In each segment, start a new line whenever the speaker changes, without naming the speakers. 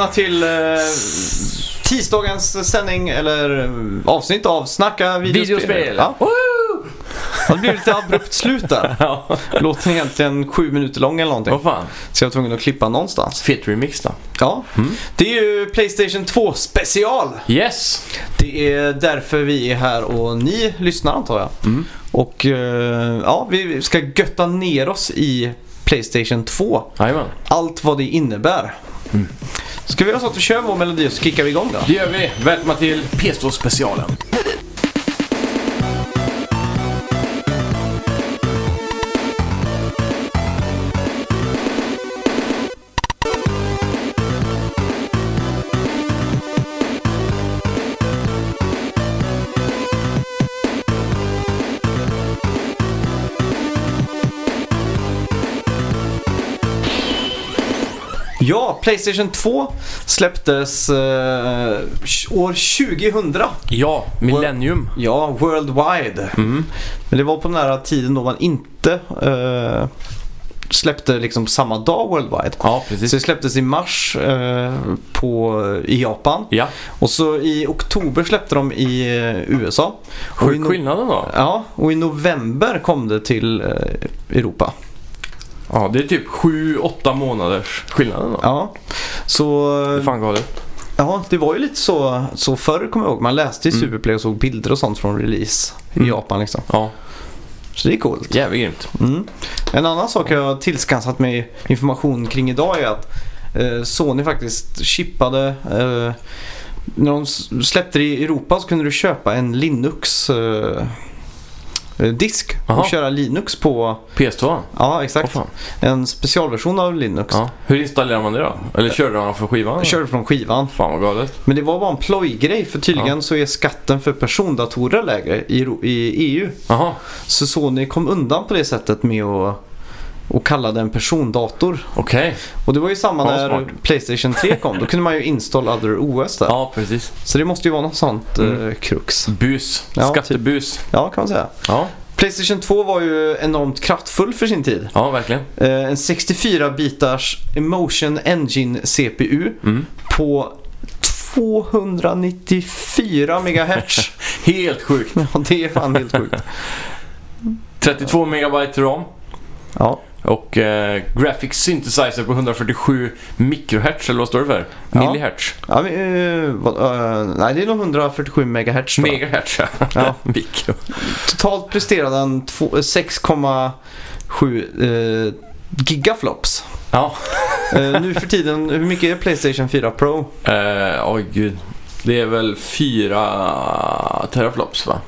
välkomna till eh, tisdagens sändning eller eh, avsnitt av Snacka videospel.
Videospel.
Ja. Det blev lite abrupt slut där.
Ja,
Låten är egentligen sju minuter lång eller någonting.
vad fan.
Så jag var tvungen att klippa någonstans.
Fet remix då.
Ja, det är ju Playstation 2 special.
Yes!
Det är därför vi är här och ni lyssnar antar jag. Och eh, ja, vi ska götta ner oss i Playstation 2.
Jajamän.
Allt vad det innebär. Ska vi göra så att vi kör vår melodi och så kickar vi igång då?
Det gör vi. Välkomna till PS2
Ja, Playstation 2 släpptes eh, år 2000.
Ja, Millennium.
Ja, worldwide.
Mm.
Men det var på den här tiden då man inte eh, släppte liksom samma dag worldwide.
Ja,
Så
precis.
det släpptes i mars eh, på, i Japan.
Ja,
Och så i oktober släppte de i eh, USA.
Sjuk skillnaden då.
ja, och i november kom det till eh, Europa.
Ja, det är typ 7-8 månaders skillnaden då.
Ja, så
Det är fan galet.
ja, det var ju lite så, så förr kommer jag ihåg. Man läste i
Mm.
Superplay och såg bilder och sånt från release i
Mm.
Japan liksom.
Ja,
Så det är coolt.
jävligt grymt.
Mm. En annan sak jag har tillskansat mig information kring idag är att eh, Sony faktiskt chippade eh, när de släppte det i Europa så kunde du köpa en Linux eh, disk
Aha.
och köra Linux på,
PS2?
ja exakt,
fan.
en specialversion av Linux.
Ja. Hur installerar man det då? Eller körde man från skivan?
Jag körde från skivan.
Fan vad galet.
Men det var bara en plojgrej för tydligen
Ja.
så är skatten för persondatorer lägre i, i EU.
Jaha,
Så Sony kom undan på det sättet med att och kallade en persondator.
okej.
Och det var ju samma
Ja,
när
smart.
Playstation 3 kom. Då kunde man ju install other OS där.
Ja, precis.
Så det måste ju vara något sånt
Mm.
eh, krux.
Bus.
Ja,
Skattebus.
Ja, kan man säga.
Ja,
Playstation 2 var ju enormt kraftfull för sin tid.
ja verkligen.
Eh, en 64-bitars Emotion Engine CPU
Mm.
på 294 MHz.
Helt sjukt.
ja, det är fan helt sjukt.
32 megabyte ram.
Ja,
Och eh, Graphics Synthesizer på 147 mikrohertz, eller vad står det för?
Ja.
Millihertz?
ja men, eh, vad, eh, nej det är nog 147 MHz tror jag.
Megahertz, ja.
Ja.
Mikro.
Totalt presterade den två- eh, 6,7 eh, gigaflops.
Ja.
Eh, nu för tiden, hur mycket är Playstation 4 Pro?
Eh, Oj gud. Det är väl 4 teraflops va?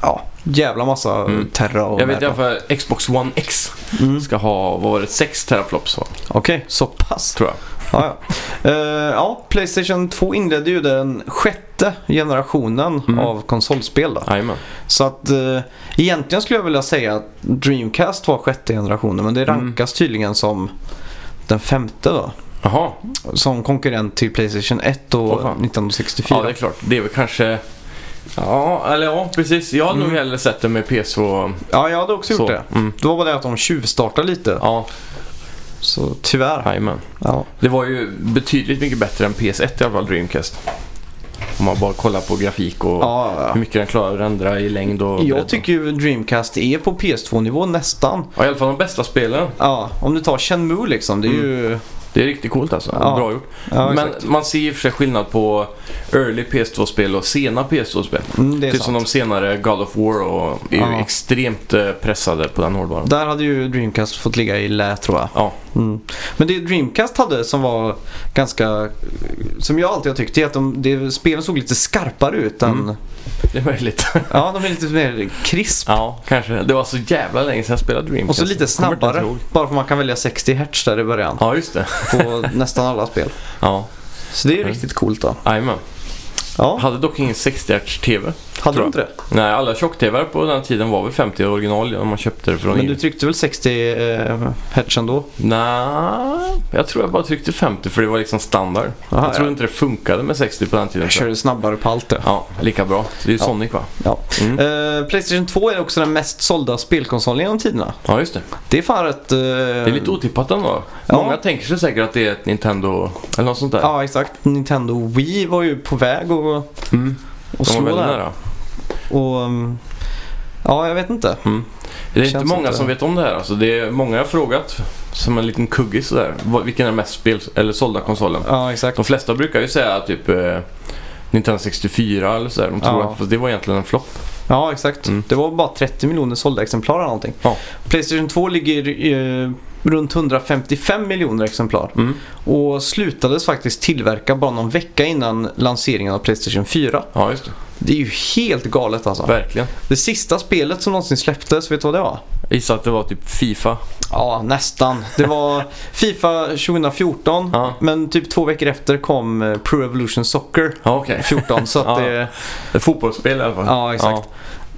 Ja, jävla massa
Mm.
terra
Jag vet i alla fall Xbox One X
Mm.
ska ha, vad var det, 6 teraflops va?
Okej, så pass.
Tror jag.
Ja, ja. Eh, ja, Playstation 2 inledde ju den sjätte generationen
Mm.
av konsolspel. Då.
Jajamän.
Så att eh, egentligen skulle jag vilja säga att Dreamcast var sjätte generationen men det
Mm.
rankas tydligen som den femte då.
Jaha.
Som konkurrent till Playstation 1 och
fan.
1964.
Ja, det är klart. Det är väl kanske... Ja, eller ja, precis. Jag hade
Mm.
nog hellre sett det med PS2.
Ja, jag hade också gjort
Så.
det.
Mm.
Det var bara det att de tjuvstartade lite.
Ja,
Så tyvärr.
jajamän.
Ja.
Det var ju betydligt mycket bättre än PS1 i alla fall, Dreamcast. Om man bara kollar på grafik och
Ja, ja.
hur mycket den klarar att rendera i längd och bredd.
Jag tycker ju Dreamcast är på PS2-nivå nästan.
Ja, i alla fall de bästa spelen.
Ja, om du tar Shenmue liksom. Det är ju...
Det är riktigt coolt alltså.
Ja.
Bra gjort.
Ja,
Men
exakt.
man ser och för sig skillnad på early PS2-spel och sena PS2-spel.
Mm, det är
Typ som
sant.
de senare God of War och är ju extremt eh, pressade på den hårdvaran.
Där hade ju Dreamcast fått ligga i lä tror jag.
Ja.
Mm. Men det Dreamcast hade som var ganska... Som jag alltid har tyckt är att de, det, spelen såg lite skarpare ut än...
Mm. Det är möjligt.
Ja, de är lite mer krisp.
ja, kanske. Det var så jävla länge sedan jag spelade Dreamcast.
Och så lite snabbare. Bara för att man kan välja 60 Hz där i början.
Ja, just det.
På nästan alla spel.
Ja,
Så det är
Mm.
riktigt coolt då.
jajamän.
Ja,
Hade dock ingen 60 Hz TV.
Hade du inte det?
Nej, alla tjock-tvr på den tiden var väl 50 original om man köpte det från
Men du tryckte väl 60 eh, hertz ändå?
Nej, jag tror jag bara tryckte 50 för det var liksom standard.
Aha,
jag tror
ja.
inte det funkade med 60 på den tiden.
Jag. körde snabbare på allt det.
Ja, lika bra. Det är ju
Ja.
Sonic va?
Ja.
Mm.
Eh, Playstation 2 är också den mest sålda spelkonsolen genom tiderna.
Ja, just det.
Det är fan rätt... eh,
Det är lite otippat ändå.
Ja.
Många tänker sig säkert att det är ett Nintendo eller något sånt där.
Ja, exakt. Nintendo Wii var ju på väg att
Mm.
att
De var
slå där.
nära.
Och... um, Ja, jag vet inte.
Det är inte
Känns
många
inte-
som vet om det här. Alltså, det är många har frågat som en liten kuggis sådär. Vilken är mest spel eller sålda konsolen?
Ja, exakt.
De flesta brukar ju säga typ eh, Nintendo 64 eller sådär. De tror
Ja.
att det var egentligen en flopp.
Ja, exakt.
Mm.
Det var bara 30 miljoner sålda exemplar eller någonting.
Ja.
Playstation 2 ligger eh, runt 155 miljoner exemplar.
Mm.
Och slutades faktiskt tillverka bara någon vecka innan lanseringen av Playstation 4.
Ja, just det.
Det är ju helt galet alltså.
Verkligen.
Det sista spelet som någonsin släpptes, vet du vad det var?
Jag gissar att det var typ Fifa.
Ja, nästan. Det var Fifa 2014,
Ja.
men typ två veckor efter kom eh, Pro Evolution Soccer
Ja, okej.
14. Så att det,
Ett fotbollsspel i alla fall.
ja, exakt.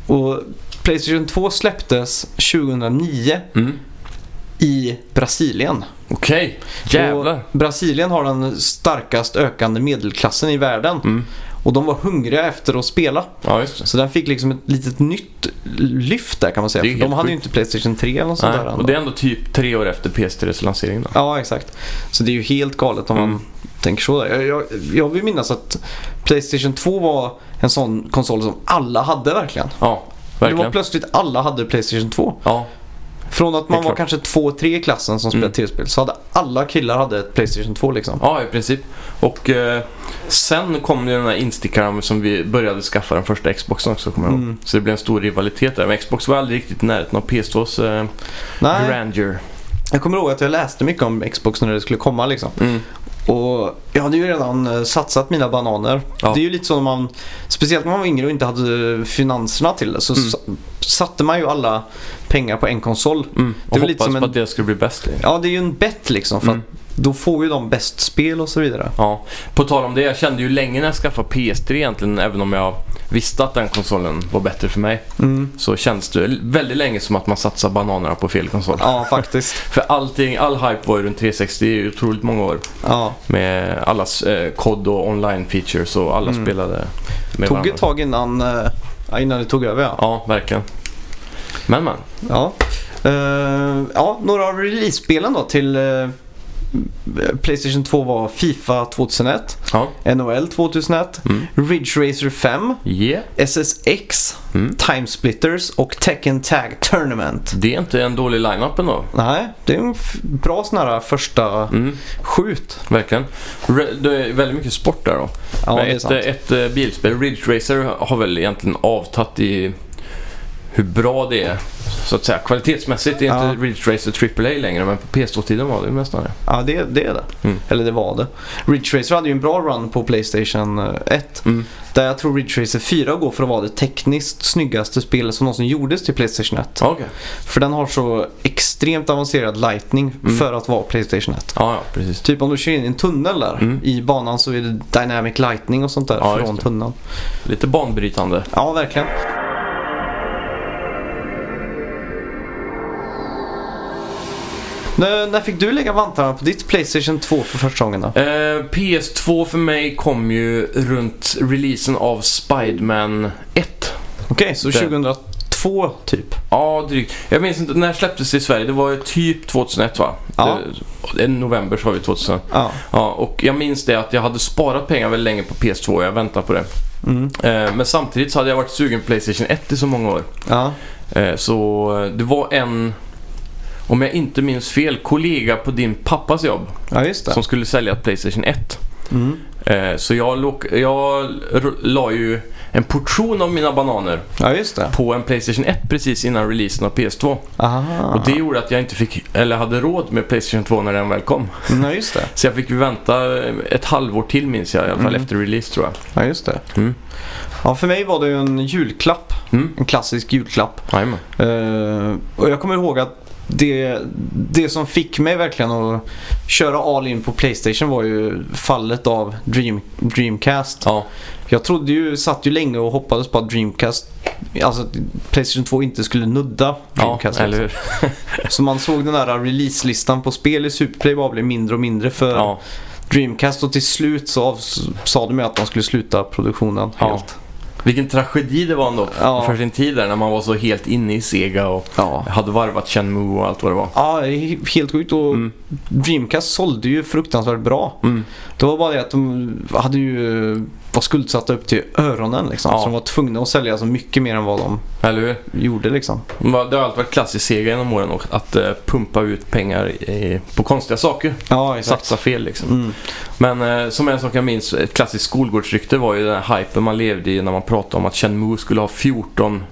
Och Playstation 2 släpptes 2009
Ja. Mm.
i Brasilien.
Okej, jävlar.
Och Brasilien har den starkast ökande medelklassen i världen.
Mm.
Och de var hungriga efter att spela.
Ja.
Så den fick liksom ett litet nytt lyft där kan man säga. För de hade ju
sjukt.
inte Playstation 3 eller något sånt
Nej,
där.
och
ändå.
det är ändå typ tre år efter PS3s lansering då.
Ja, exakt. Så det är ju helt galet om
Mm.
man tänker så. Där. Jag, jag, jag vill minnas att Playstation 2 var en sån konsol som alla hade verkligen.
Ja,
Det var
verkligen.
plötsligt alla hade Playstation 2.
Ja,
Från att man var
klart.
kanske två, tre i klassen som spelade
Mm.
tv-spel så hade alla killar hade ett Playstation 2 liksom.
ja, i princip. Och eh, sen kom ju den här Instagram som vi började skaffa den första Xboxen också, kommer jag ihåg.
Mm.
Så det blev en stor rivalitet där. Men Xbox var aldrig riktigt i närheten av PS2s eh,
Nej,
grandeur.
jag kommer ihåg att jag läste mycket om Xbox när det skulle komma liksom.
Mm.
Och jag hade ju redan eh, satsat mina bananer.
Ja.
Det är ju lite så när man, speciellt när man var yngre och inte hade finanserna till det, så
Mm.
sa- satte man ju alla pengar på en konsol.
Mm.
Det
Och
är väl lite
hoppas
som
på
en-
att det skulle bli bäst. liksom.
Ja, det är ju en bett liksom för
Mm.
att då får ju de bäst spel och så vidare.
Ja, på tal om det. Jag kände ju länge när jag skaffade PS3 egentligen, även om jag visste att den konsolen var bättre för mig.
Mm.
Så känns det väldigt länge som att man satsar bananerna på fel konsol.
Ja, faktiskt.
För allting, all hype var ju runt 360 i otroligt många år.
Ja.
Med allas eh, kod och online features och alla
Mm.
spelade med
Tog
varandra.
ett tag innan, eh, innan det tog över ja.
Ja, verkligen. Men men.
Ja, Eh, ja några av release-spelen då till eh, Playstation 2 var Fifa 2001,
Ja.
NHL 2001,
Mm.
Ridge Racer 5,
Yeah.
SSX,
Mm.
Time Splitters och Tekken Tag Tournament.
Det är inte en dålig line-up ändå.
Nej, det är en bra sån här första
Mm,
skjut.
verkligen. Re- det är väldigt mycket sport där då.
Ja,
Men ett,
sant.
ett eh, bilspel, Ridge Racer, har väl egentligen avtagit i hur bra det är. Så att säga. Kvalitetsmässigt är
Ja.
inte Ridge Racer AAA längre, men på PS2-tiden var det ju nästan det.
Ja, det, det är det.
Mm.
Eller det var det. Ridge Racer hade ju en bra run på Playstation eh, 1.
Mm.
Där jag tror Ridge Racer 4 går för att vara det tekniskt snyggaste spelet som någonsin gjordes till Playstation 1.
Ja, Okej.
För den har så extremt avancerad lightning
Mm.
för att vara Playstation 1.
Ja, ja, precis.
Typ om du kör in i en tunnel där
Mm.
i banan så är det dynamic lightning och sånt där
Ja,
från tunneln.
Lite banbrytande.
Ja, verkligen. När, när fick du lägga vantarna på ditt Playstation 2 för första gången då?
Eh, PS2 för mig kom ju runt releasen av Spiderman 1.
Okej, så
Det-
2002 typ?
Ja, drygt. Jag minns inte, när släpptes det i Sverige? Det var ju typ 2001 va?
Ja.
Det, I november sa vi 2000.
Ja.
Ja, och jag minns det att jag hade sparat pengar väldigt länge på PS2 och jag väntade på det.
Mm.
Eh, men samtidigt så hade jag varit sugen på Playstation 1 i så många år.
Ja.
Eh, så eh, det var en, om jag inte minns fel, kollega på din pappas jobb
ja,
som skulle sälja Playstation 1.
Mm.
Eh, så jag, jag la ju en portion av mina bananer
Ja,
på en Playstation 1 precis innan releasen av PS2.
Aha.
Och det gjorde att jag inte fick, eller hade råd med Playstation 2 när den väl kom.
Ja, just det.
Så jag fick vänta ett halvår till minns jag, i alla fall
Mm.
efter release tror jag.
Ja, just det.
Mm.
Ja, för mig var det ju en julklapp.
Mm.
En klassisk julklapp. Eh, och jag kommer ihåg att det, det som fick mig verkligen att köra all in på Playstation var ju fallet av Dream, Dreamcast.
Ja,
Jag trodde ju, satt ju länge och hoppades på att Dreamcast, alltså att Playstation 2 inte skulle nudda
ja
Dreamcast.
eller hur?
Så man såg den där releaselistan på spel i Superplay bara bli mindre och mindre för
Ja,
Dreamcast och till slut så sa de ju att de skulle sluta produktionen
Ja.
helt.
Vilken tragedi det var ändå
Ja.
för sin tid där när man var så helt inne i Sega och
Ja.
hade varvat Shenmue och allt vad det var.
Ja, helt sjukt och
Mm.
Dreamcast sålde ju fruktansvärt bra.
Mm.
Det var bara det att de hade ju var skuldsatta upp till öronen liksom.
Ja.
Så de var tvungna att sälja så mycket mer än vad de
Eller hur?
gjorde liksom.
Det har alltid varit klassiskt Sega genom åren och att eh, pumpa ut pengar i, på konstiga saker.
Ja, exakt.
Satsa fel liksom.
Mm.
Men eh, som en sak jag minns, ett klassiskt skolgårdsrykte var ju den här hypen man levde i när man pratade om att Shenmue skulle ha 14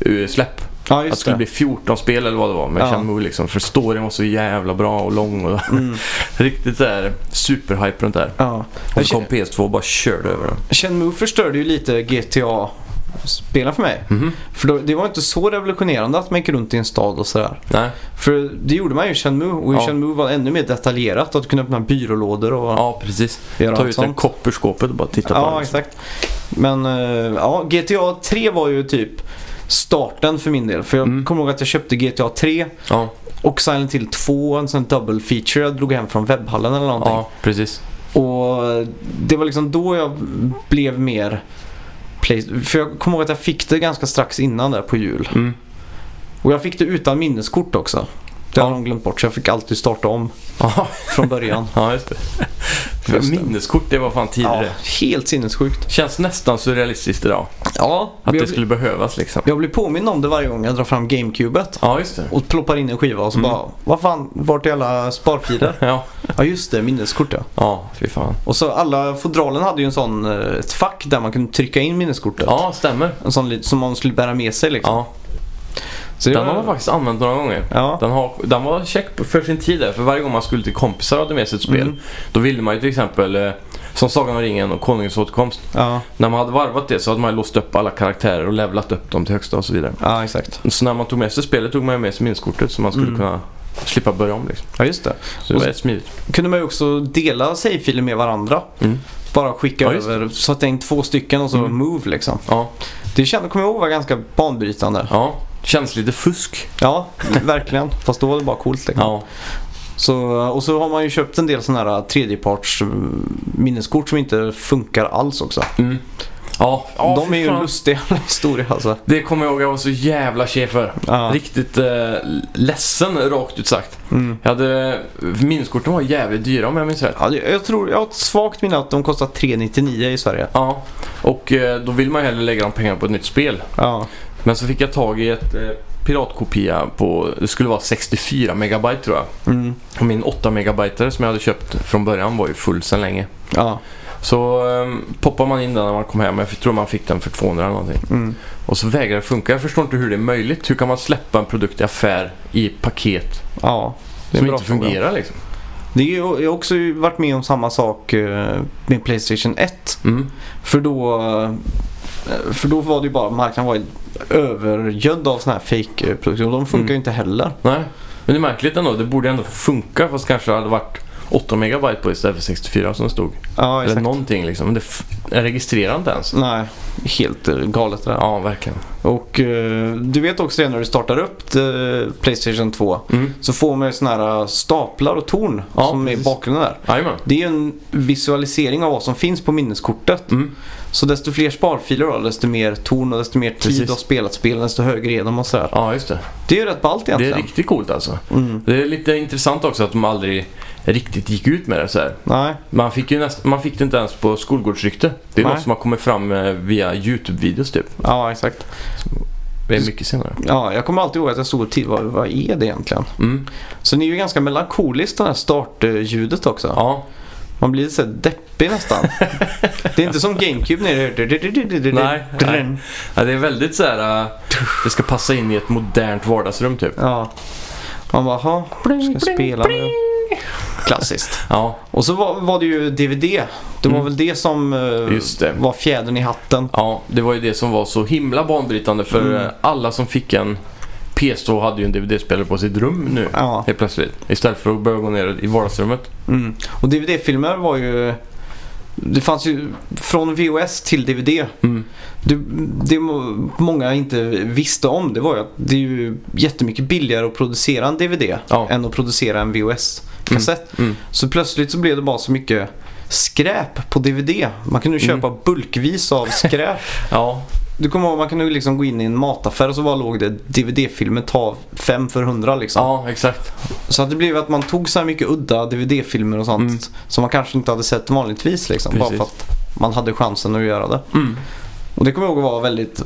eh, släpp.
Ja,
Att det skulle
det.
bli 14 spel eller vad det var med
Ja.
Shenmue liksom. För storyn var så jävla bra och lång och
Mm.
riktigt där superhype runt det här.
Ja.
Och så kom PS2 och bara körde över den.
Shenmue förstörde ju lite GTA spelen för mig.
Mhm.
För då, det var inte så revolutionerande att man gick runt i en stad och sådär.
Nej,
För det gjorde man ju i Shenmue och i
Ja.
Shenmue var ännu mer detaljerat. Att kunde öppna byrålådor och
ja precis. Ta ut det
sånt.
kopperskåpet och bara titta på
Ja,
det. liksom.
exakt. Men eh, ja, GTA 3 var ju typ starten för min del. För jag
Mm.
kommer ihåg att jag köpte GTA 3
Ja,
och Silent Hill 2, en sån double feature jag drog hem från webbhallen eller någonting.
ja, precis.
Och det var liksom då jag blev mer Play... För jag kommer ihåg att jag fick det ganska strax innan där på jul.
Mm.
Och jag fick det utan minneskort också. Det
Ja.
har de glömt bort så jag fick alltid starta om
Ja,
från början.
ja just det.
Just det.
Minneskort, det var fan
ja,
tidigare.
helt sinnessjukt.
Känns nästan surrealistiskt idag.
Ja,
Att det skulle behövas liksom.
jag blir påminn om det varje gång jag drar fram GameCubet.
Ja, just det.
Och ploppar in en skiva och så
Mm.
bara, vad fan, vart är alla sparfiler?
Ja,
ja just det, minneskort ja.
ja fy fan.
Och så alla fodralen hade ju en sån, eh, ett fack där man kunde trycka in minneskortet.
Ja, stämmer.
En sån som man skulle bära med sig liksom.
Ja,
Så
den
jag-
har man faktiskt använt några gånger.
Ja.
Den, har, den var check för sin tid där, för varje gång man skulle till kompisar och hade med sig ett spel.
Mm.
Då ville man ju till exempel, eh, som Sagan om ringen och Konungens återkomst.
Ja,
När man hade varvat det så hade man låst upp alla karaktärer och levlat upp dem till högsta och så vidare.
ja exakt.
Så när man tog med sig spelet tog man med sig minneskortet så man skulle
Mm.
kunna slippa börja om liksom.
Ja just det.
Så det var rätt smidigt.
Kunde man ju också dela save-filer med varandra.
Mm.
Bara skicka
Ja,
över, sätta in två stycken och så
Mm.
move liksom.
Ja,
Det kände, kommer jag ihåg var ganska banbrytande.
ja. Känns lite fusk.
Ja, verkligen. Fast då var det bara coolt liksom.
Ja,
Så, och så har man ju köpt en del sådana här tredjeparts mm, minneskort som inte funkar alls också.
mm. ja. ja
De är ju en
fan.
lustig jävla historia alltså.
Det kommer jag ihåg jag var så jävla tjej för.
Ja.
Riktigt eh, ledsen rakt ut sagt.
Mm.
Jag hade, minneskorten var jävligt dyra om jag minns rätt.
Ja, jag tror, jag har ett svagt minne att de kostar 399 i Sverige.
Ja, och eh, då vill man ju hellre lägga de pengarna på ett nytt spel.
Ja,
Men så fick jag tag i ett eh, piratkopia på, det skulle vara 64 megabyte tror jag.
mm.
Och min 8 megabyte som jag hade köpt från början var ju full sedan länge.
ja.
Så eh, poppar man in den när man kom hem. Jag tror man fick den för 200 eller någonting.
Mm.
Och så vägrar det funka. Jag förstår inte hur det är möjligt. Hur kan man släppa en produkt i affär i paket
ja. Det
som inte
fråga.
fungerar liksom?
Det är, jag har också varit med om samma sak eh, med Playstation 1.
Mm.
För då, för då var det ju bara, marknaden var övergödd av sådana här fake-produkter och de funkar
Mm.
ju inte heller.
Nej, men det är märkligt ändå. Det borde ändå funka fast kanske det hade varit 8 megabyte på istället för 64 som det stod.
Ja,
Eller
exakt.
någonting liksom. Men det registrerar inte ens.
Nej, helt eh, galet det där.
Ja, verkligen.
Och eh, du vet också det när du startar upp eh, Playstation 2
Mm.
så får man ju sådana här staplar och torn
Ja,
som är i
precis.
bakgrunden där.
Jajamän.
Det är en visualisering av vad som finns på minneskortet.
Mm.
Så desto fler sparfiler då, desto mer torn och desto mer tid
Precis.
du har spelat spel, desto högre är de och sådär.
Ja, just det.
Det är ju rätt ballt
Det är
egentligen.
riktigt coolt alltså.
Mm.
Det är lite intressant också att de aldrig riktigt gick ut med det så här.
Nej,
Man fick, ju näst, man fick det inte ens på skolgårdsrykte. Det är
Nej.
något som har kommit fram eh, via YouTube-videos typ.
ja exakt.
Det är mycket senare.
Ja, jag kommer alltid ihåg att jag stod och tittade, vad, vad är det egentligen?
Mm.
Så det är ju ganska melankoliskt det här startljudet också.
Ja,
Man blir så deppig nästan. det är inte som GameCube när
Nej, nej. ja, det är väldigt så här. det ska passa in i ett modernt vardagsrum typ.
Ja. Man bara, "Jaha, ska spela nu? Klassiskt.
Ja,
Och så var, var det ju DVD. Det var
Mm.
väl det som
Just det.
var fjädern i hatten.
ja, det var ju det som var så himla banbrytande för
Mm.
alla som fick en PS2 hade ju en DVD-spelare på sitt rum nu.
Ja.
Helt plötsligt. Istället för att börja gå ner i vardagsrummet.
Mm. Och DVD-filmer var ju... Det fanns ju från VHS till DVD.
Mm.
Det, det må- många inte visste om det var ju att det är ju jättemycket billigare att producera en DVD
Ja.
än att producera en VHS-kassett.
Mm.
Så plötsligt så blev det bara så mycket skräp på DVD. Man kunde ju
Mm.
köpa bulkvis av skräp.
Ja,
Du kommer ihåg man kunde liksom gå in i en mataffär och så bara låg det DVD-filmer ta 5 för 100 liksom.
ja exakt.
Så att det blev att man tog så här mycket udda DVD-filmer och sånt
Mm.
som man kanske inte hade sett vanligtvis liksom. Bara
Precis.
för att man hade chansen att göra det.
Mm.
Och det kommer jag ihåg var väldigt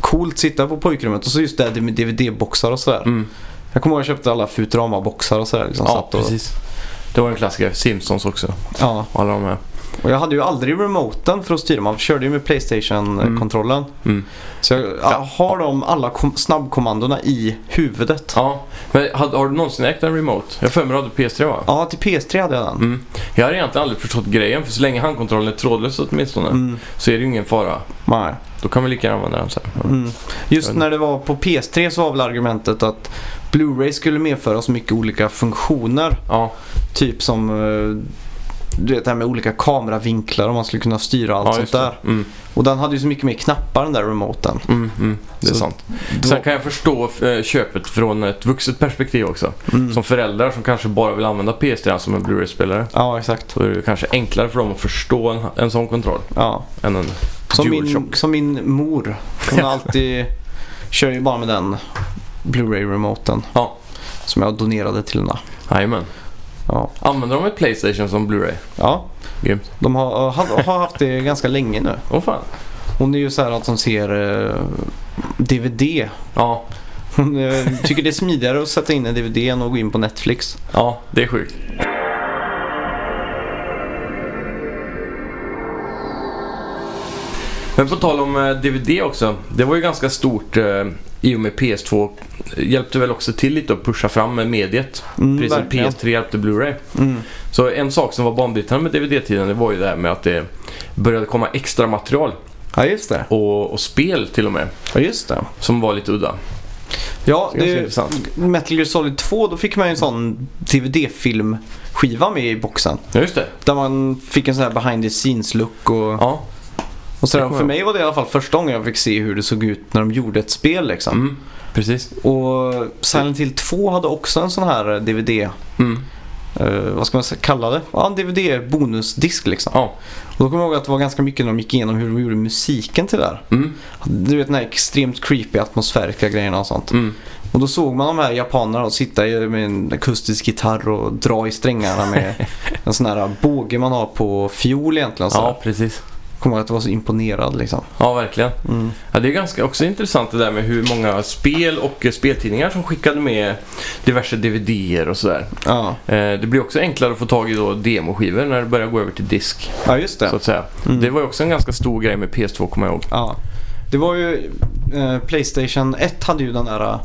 coolt att sitta på pojkrummet och så just det med DVD-boxar och sådär.
Mm.
Jag kommer ihåg att jag köpte alla Futurama-boxar och sådär. Liksom,
Ja,
satt och,
precis. Det var en klassiker. Simpsons också.
ja.
Alla de här.
Och jag hade ju aldrig remoten för att styra. Man körde ju med Playstation-kontrollen.
Mm.
Så jag, jag har de alla kom- snabbkommandona i huvudet.
Ja, men har, har du någonsin ägt en remote? Jag har för mig du hade PS3 va?
Ja, till PS3 hade jag den.
Mm. Jag har egentligen aldrig förstått grejen för så länge handkontrollen är trådlös åtminstone
Mm.
så är det ju ingen fara.
Nej.
Då kan vi lika gärna använda den så här.
Mm. Just när det var på PS3 så var väl argumentet att Blu-ray skulle medföra så mycket olika funktioner.
Ja,
Typ som eh, du vet det här med olika kameravinklar och man skulle kunna styra allt
ja
sånt där.
Mm,
Och den hade ju så mycket mer knappar den där remoten.
mm, mm, det är
Så-
sant.
Då-
Sen kan jag förstå eh, köpet från ett vuxet perspektiv också.
Mm.
Som föräldrar som kanske bara vill använda PS3 som en Blu-ray-spelare.
Ja, exakt.
Så är det kanske enklare för dem att förstå en, en sån kontroll
Ja.
än en
Som, min, som min mor. Hon alltid kör ju bara med den Blu-ray-remoten.
Ja.
Som jag donerade till henne.
Jajamän.
Ja.
Använder de ett Playstation som Blu-ray?
ja,
Grymt.
de har, har, har haft det ganska länge nu.
Åh fan.
Hon är ju så här att hon ser eh, DVD.
Ja,
Hon eh, tycker det är smidigare att sätta in en DVD än att gå in på Netflix.
ja, det är sjukt. Men på tal om eh, DVD också. Det var ju ganska stort eh, i och med PS2. Hjälpte väl också till lite att pusha fram med mediet.
Mm,
Precis som
verkligen.
PS3 hjälpte Blu-ray.
Mm.
Så en sak som var banbrytande med DVD-tiden det var ju det här med att det började komma extra material
Ja, just det.
och, och spel till och med.
Ja, just det.
Som var lite udda.
Ja,
Det.
Metal Gear Solid 2, då fick man ju en sån DVD-filmskiva med i boxen.
Ja, just det.
Där man fick en sån här behind the scenes-look och,
Ja.
Och sådär. För mig var det i alla fall första gången jag fick se hur det såg ut när de gjorde ett spel liksom.
Mm. Precis.
Och Silent Hill 2 hade också en sån här DVD,
Mm.
eh, vad ska man kalla det? Ja, en DVD-bonusdisk liksom.
Ja.
Och då kommer jag ihåg att det var ganska mycket när de gick igenom hur de gjorde musiken till det där.
Mm.
Du vet den här extremt creepy atmosfäriska grejerna och sånt.
Mm.
Och då såg man de här japanerna och sitta med en akustisk gitarr och dra i strängarna med en sån här båge man har på fiol egentligen. Så
Ja, precis.
Kommer ihåg att jag var så imponerad liksom.
Ja, verkligen.
Mm.
Ja, det är ganska också intressant det där med hur många spel och speltidningar som skickade med diverse DVD-er och sådär.
Ja.
Eh, det blir också enklare att få tag i då demoskivor när det börjar gå över till disk,
ja, just det.
så att säga.
Mm.
Det var ju också en ganska stor grej med PS2, kommer jag ihåg.
Ja. Det var ju eh, Playstation 1 hade ju den där eh,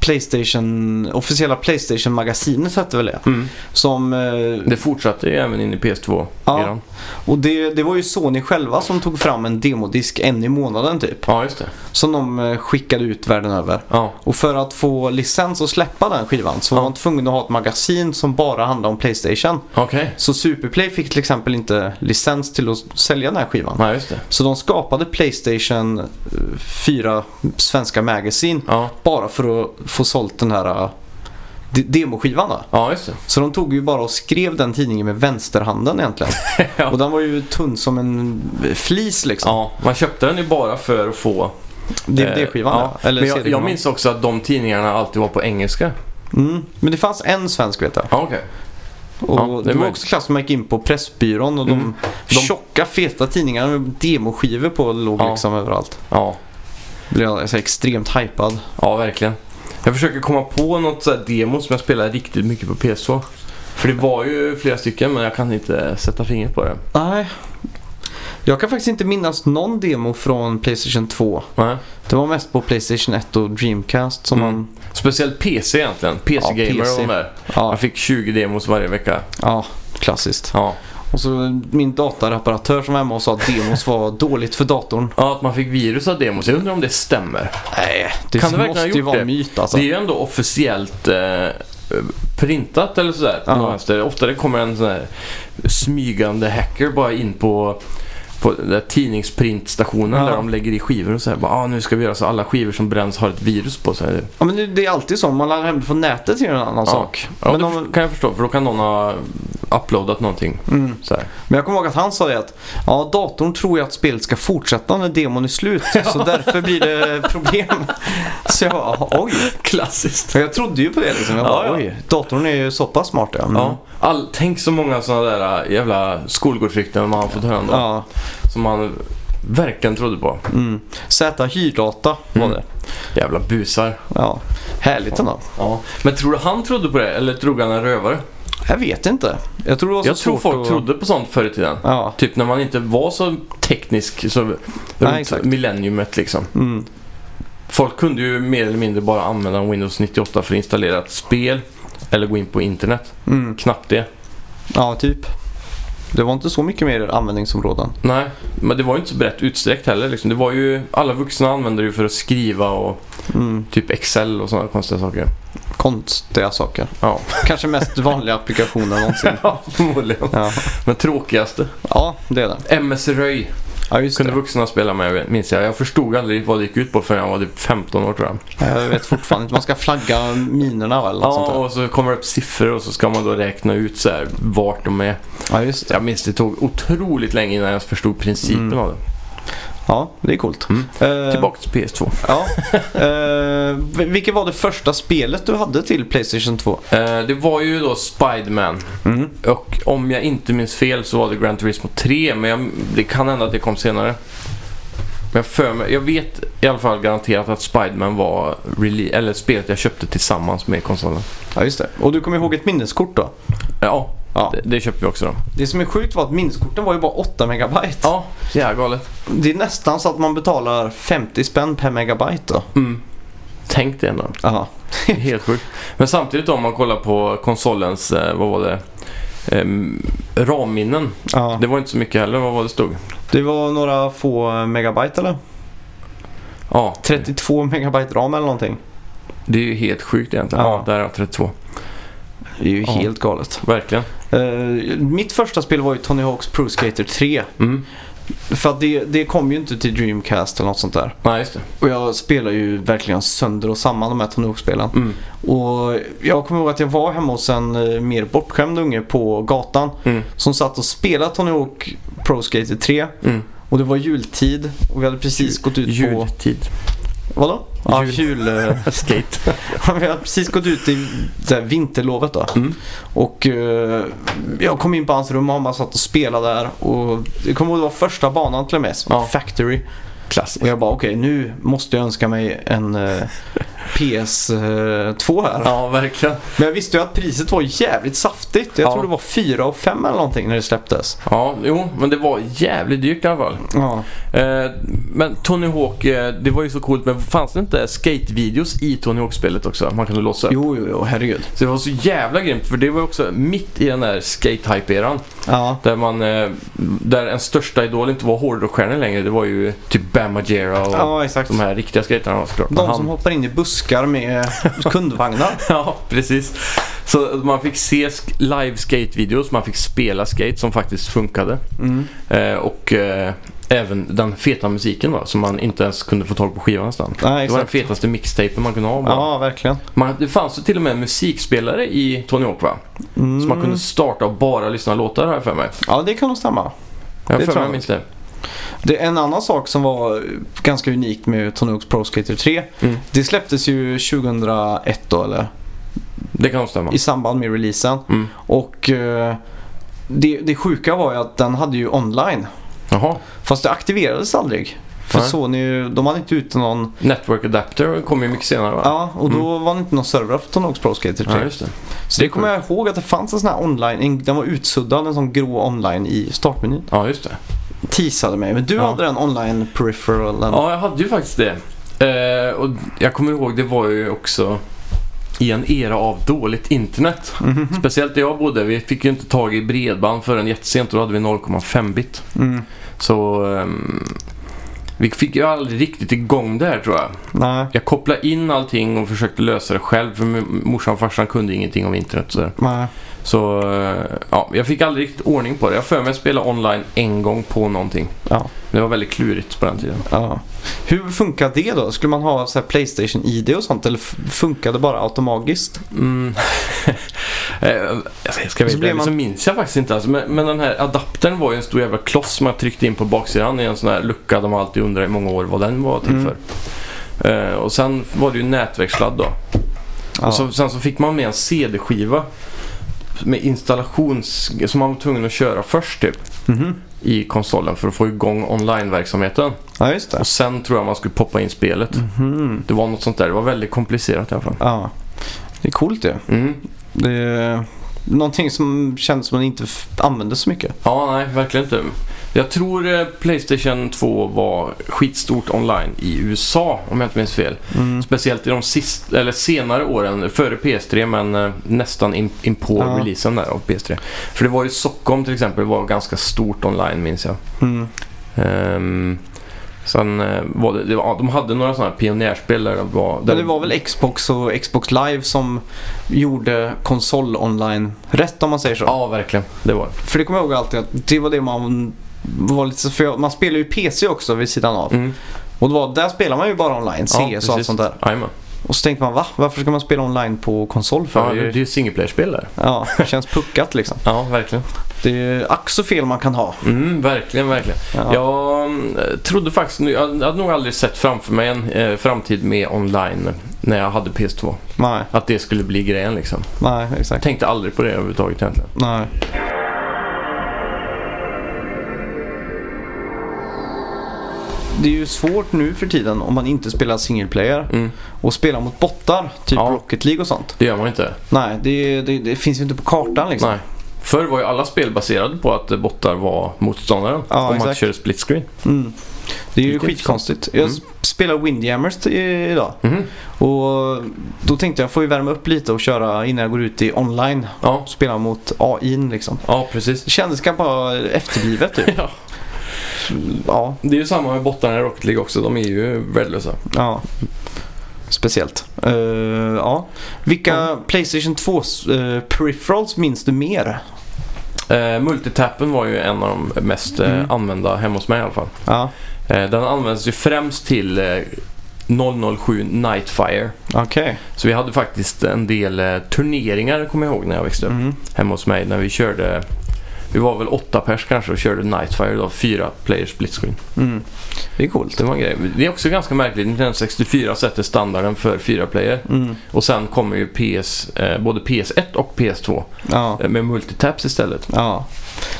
Playstation, officiella Playstation-magasinet hette väl det.
Mm.
Som, eh,
Det fortsatte ju även in i PS2-eran.
Ja. och det, det var ju Sony själva som tog fram en demodisk en i månaden typ.
Ja, just det.
Som de eh, skickade ut världen över.
Ja,
Och för att få licens att släppa den skivan så var
Ja.
man tvungen att ha ett magasin som bara handlade om Playstation.
okej.
Så Superplay fick till exempel inte licens till att sälja den här skivan.
Ja, just det.
Så de skapade Playstation eh, 4 svenska magasin
Ja,
bara för att få sålt den här de- demoskivan då.
ja just det.
Så de tog ju bara och skrev den tidningen med vänsterhanden egentligen.
Ja.
Och den var ju tunn som en flis liksom.
Ja, man köpte den ju bara för att få...
DVD-skivan
eh,
ja. Eller
Men jag, jag minns också att de tidningarna alltid var på engelska.
Mm. Men det fanns en svensk vet jag.
Ja, okej.
Och
Ja,
det, var också klass när man gick in på Pressbyrån och
Mm.
de,
De-
tjocka feta tidningarna med demoskivor på låg
Ja.
liksom överallt.
Ja,
Blev jag så extremt hypad.
ja, verkligen. Jag försöker komma på något så här demo som jag spelade riktigt mycket på PS2. För det var ju flera stycken men jag kan inte sätta fingret på det.
Nej. Jag kan faktiskt inte minnas någon demo från Playstation 2.
Nej.
Det var mest på Playstation 1 och Dreamcast som
Mm.
man...
Speciellt PC egentligen. PC
Ja, PC.
och de där.
Ja,
Jag fick 20 demos varje vecka.
ja klassiskt.
Ja,
Och så min datareparatör som var hemma och sa att demos var dåligt för datorn.
Ja, att man fick virus av demos. Jag undrar om det stämmer.
Nej, det
Kan det verkligen
måste ju vara
det?
myt alltså.
Det är ju ändå officiellt eh, printat eller sådär.
Ja.
Ofta det kommer en sån här smygande hacker bara in på på där tidningsprintstationen
Ja.
där de lägger i skivor och säger bara ah, nu ska vi göra så alla skivor som bränns har ett virus på sig.
Ja, men det, är alltid så. Man laddar hem det från nätet det en annan
Ja.
sak.
Ja,
men,
det
om,
kan jag förstå för då kan någon ha uploadat någonting.
mm. Men jag kommer ihåg att han sa det att ja, datorn tror ju att spelet ska fortsätta när demon är slut. Så därför blir det problem. Så jag bara, oj.
Klassiskt.
Jag trodde ju på det liksom. Jag
Ja,
bara,
ja.
oj. Datorn är ju så pass smart ja. Mm.
Ja. All, tänk så många sådana där äh, jävla skolgårdsrykten man har fått höra
ja.
Som man verkligen trodde på.
Mm. Z hyrdata var
Mm.
det.
Jävla busar.
Ja. Härligt ändå.
Ja. Men tror du han trodde på det eller drog han en rövare?
Jag vet inte. Jag tror det var så
Jag tror folk
att...
trodde på sånt förr i tiden.
Ja.
Typ när man inte var så teknisk så
exakt.
millenniumet liksom.
Mm.
Folk kunde ju mer eller mindre bara använda Windows 98 för att installera ett spel eller gå in på internet.
Mm.
Knappt det.
Ja, typ. Det var inte så mycket mer användningsområden.
Nej, men det var ju inte så brett utsträckt heller. Liksom. Det var ju, alla vuxna använde det ju för att skriva och
Mm.
typ Excel och sådana konstiga saker.
Konstiga saker.
Ja,
Kanske mest vanliga applikationen någonsin.
ja förmodligen.
Ja.
Men tråkigaste.
ja, det är det.
MS Röj
Ja, just
kunde
det.
vuxna spela med minns jag. Jag förstod aldrig vad det gick ut på förrän jag var typ 15 år tror jag.
Jag vet fortfarande inte. Man ska flagga minerna va, eller något
Ja,
sånt där.
och så kommer det upp siffror och så ska man då räkna ut så här vart de är.
Ja, just det.
Jag minns det tog otroligt länge innan jag förstod principen
Mm.
av det.
Ja, det är coolt.
Mm.
Eh,
Tillbaka till PS2.
Ja. Eh, vilket var det första spelet du hade till Playstation 2?
Eh, det var ju då Spiderman.
Mm.
Och om jag inte minns fel så var det Gran Turismo 3, men jag, det kan hända att det kom senare. Men jag, för mig, jag vet i alla fall garanterat att Spiderman var eller spelet jag köpte tillsammans med konsolen.
Ja, just det. Och du kommer ihåg ett minneskort då?
Ja,
Ja.
Det, det köpte vi också då.
Det som är sjukt var att minneskorten var ju bara 8 megabyte.
Ja, jävla galet.
Det är nästan så att man betalar 50 spänn per megabyte då.
Mm. Tänk det ändå. Är Helt sjukt. Men samtidigt om man kollar på konsolens, eh, vad var det? Ehm, ramminnen.
Ja.
Det var inte så mycket heller, vad var det stod?
Det var några få megabyte eller?
Ja,
32 megabyte ram eller någonting.
det är ju helt sjukt egentligen.
Ja.
Ja, där är jag 32.
Det är ju
Ja.
helt galet.
Verkligen.
Eh, mitt första spel var ju Tony Hawk's Pro Skater 3.
Mm.
För att det, det kom ju inte till Dreamcast eller något sånt där.
Nej, just det.
Och jag spelar ju verkligen sönder och samman de här Tony Hawk-spelen.
Mm.
Och jag kommer ihåg att jag var hemma hos en eh, mer bortskämd unge på gatan.
Mm.
Som satt och spelade Tony Hawk Pro Skater 3.
Mm.
Och det var jultid och vi hade precis gått ut på...
Jultid.
Vadå? Ja,
Jul.
jul... eh,
Skate.
vi hade precis gått ut i vinterlovet då.
Mm.
Och eh, jag kom in på hans rum och han bara satt och spelade där. Och jag kommer ihåg det var första banan till och med.
Ja.
Factory.
Klassiskt.
Och jag bara okej nu måste jag önska mig en eh, PS2 här.
Ja, verkligen.
Men jag visste ju att priset var jävligt saftigt. Jag
Ja.
tror det var 4 och 5 eller någonting när det släpptes.
Ja, jo, men det var jävligt dyrt i alla fall.
Ja.
Eh, men Tony Hawk, eh, det var ju så coolt. Men fanns det inte skate-videos i Tony Hawk-spelet också? Man kunde låsa upp.
Jo, jo, jo, herregud.
Så det var så jävla grymt. För det var också mitt i den där skate-hype-eran.
Ja.
Där man, eh, där en största idol inte var hårdrockstjärnor längre. Det var ju typ Bam Margera och
ja,
de här riktiga såklart. Men
De som hoppar in i buskar med kundvagnar.
Ja, precis. Så man fick se live skate-videos, man fick spela skate som faktiskt funkade.
Mm.
Eh, och eh, även den feta musiken då, som man inte ens kunde få tag på skivan nästan.
Nej,
Det var den fetaste mixtapen man kunde ha. bara.
Ja, verkligen.
Man, det fanns ju till och med musikspelare i Tony Hawk va?
Mm.
Så man kunde starta och bara lyssna låtar jag för mig.
Ja, det kan nog stämma.
Jag
Det
för mig minns det.
Det en annan sak som var ganska unikt med Tony Hawk's Pro Skater 3.
Mm.
Det släpptes ju 2001 då, eller
Det kan nog stämma.
i samband med releasen.
Mm.
Och eh, det, det sjuka var ju att den hade ju online.
Jaha.
Fast det aktiverades aldrig. För
Nej.
Sony, de hade inte ute någon...
Network Adapter kom ju mycket senare va?
Ja, och då var det inte någon server för Hawk's Pro Skater 3.
Mm. Ja, det.
Så det kommer jag ihåg att det fanns en sån här online, en, den var utsuddad, en sån grå online i startmenyn.
Ja, just det.
Teasade mig, men du
Ja.
hade den online peripheralen.
Ja, jag hade ju faktiskt det. Eh, och jag kommer ihåg, det var ju också... i en era av dåligt internet.
Mhm.
Speciellt där jag bodde. Vi fick ju inte tag i bredband förrän jättesent. Då hade vi 0,5 bit.
Mm.
Så ehm, vi fick ju aldrig riktigt igång det här tror jag.
Nej,
Jag kopplade in allting och försökte lösa det själv. För morsan och farsan kunde ingenting om internet. Så,
nej.
Så eh, ja, jag fick aldrig riktigt ordning på det. Jag har för mig att spela online en gång på någonting.
Ja,
Det var väldigt klurigt på den tiden.
ja. Hur funkar det då? Skulle man ha så här Playstation-ID och sånt eller funkar det bara automatiskt?
Mm. Eh, jag ska- ska
Så man-
så minns jag faktiskt inte. Alltså. Men, men den här adaptern var ju en stor jävla kloss man tryckte in på baksidan i en sån här lucka de alltid undrar i många år vad den var till
Mm.
för. Eh, och sen var det ju nätverkssladd då.
Ja.
Och så, sen så fick man med en CD-skiva med installations... som man var tvungen att köra först typ
Mhm.
i konsolen för att få igång online-verksamheten.
ja, just det.
Och sen tror jag man skulle poppa in spelet.
Mhm.
Det var något sånt där. Det var väldigt komplicerat i alla fall.
Ja. Det är coolt det.
Mm.
Det är någonting som känns som man inte använder så mycket.
Ja, nej, verkligen inte. Jag tror eh, Playstation 2 var skitstort online i USA, om jag inte minns fel.
Mm.
Speciellt i de sist, eller senare åren, före PS3, men eh, nästan in, in på
Ja.
releasen där av PS3. För det var ju Stockholm till exempel, var ganska stort online minns jag.
Mm.
Ehm, sen eh, var det, det var, de hade några sådana här pionjärspel där det var... Där
Men det var väl Xbox och Xbox Live som gjorde konsol online rätt om man säger så.
Ja, verkligen. Det var.
För det kommer jag ihåg alltid att det var det man var lite för man spelar ju PC också vid sidan av.
Mm.
Och var, där spelar man ju bara online, CS
Ja,
och allt sånt där.
Jajamän.
Och så tänkte man va? Varför ska man spela online på konsol för?
Ja,
det, är ju-
ju single player-spel där.
ja, det känns puckat liksom.
Ja, verkligen.
Det är ack så fel man kan ha.
Mm, verkligen, verkligen.
Ja.
Jag eh, trodde faktiskt, jag hade nog aldrig sett framför mig en eh, framtid med online när jag hade PS2.
Nej,
Att det skulle bli grejen liksom.
nej,
Jag
exakt.
tänkte aldrig på det överhuvudtaget egentligen.
Nej. Det är ju svårt nu för tiden om man inte spelar single player
Mm,
och spelar mot bottar, typ
Ja.
Rocket League och sånt.
det gör man inte.
Nej, det, det, det finns ju inte på kartan liksom.
Nej. Förr var ju alla spel baserade på att bottar var motståndaren.
Ja,
man
exakt.
körde split screen.
Mm. Det är ju
Lite
skitkonstigt. Jag
Mm.
spelar Windjammers idag
Mhm.
och då tänkte jag får ju värma upp lite och köra innan jag går ut i online.
Ja.
Spela mot AI liksom.
ja, precis.
Det kändes kanske bara efterblivet typ.
Ja.
Ja,
Det är ju samma med bottarna i Rocket League också. De är ju värdelösa.
ja. Speciellt. Eh, ja. Vilka
Ja.
Playstation 2 uh, peripherals minns du mer?
Eh, multitappen var ju en av de mest eh,
Mm.
använda hemma hos mig i alla fall.
Ja,
Eh, den används ju främst till eh, 007 Nightfire.
okej.
Så vi hade faktiskt en del eh, turneringar, kommer jag ihåg, när jag växte upp.
Mm.
Hemma hos mig när vi körde... Vi var väl åtta pers kanske och körde Nightfire då, fyra players split screen.
Mm. Det är coolt.
Det var en grej. Det är också ganska märkligt. Nintendo 64 sätter standarden för fyra player.
Mm.
Och sen kommer ju PS, eh, både PS1 och PS2
Ja,
eh, med multitaps istället.
ja.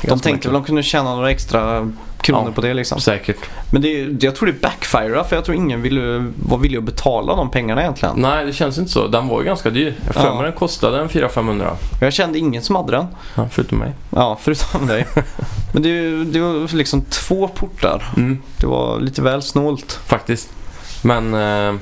De tänkte väl de kunde tjäna några extra kronor
Ja.
på det liksom.
Säkert.
Men det, jag tror det backfirar för jag tror ingen ville, var villig att betala de pengarna egentligen.
Nej, det känns inte så. Den var ju ganska dyr. Jag för mig den kostade en 400-500.
Jag kände ingen som hade den.
Ja, förutom mig.
Ja, förutom dig. Men det, det var liksom två portar.
Mm,
Det var lite väl snålt.
faktiskt. Men eh,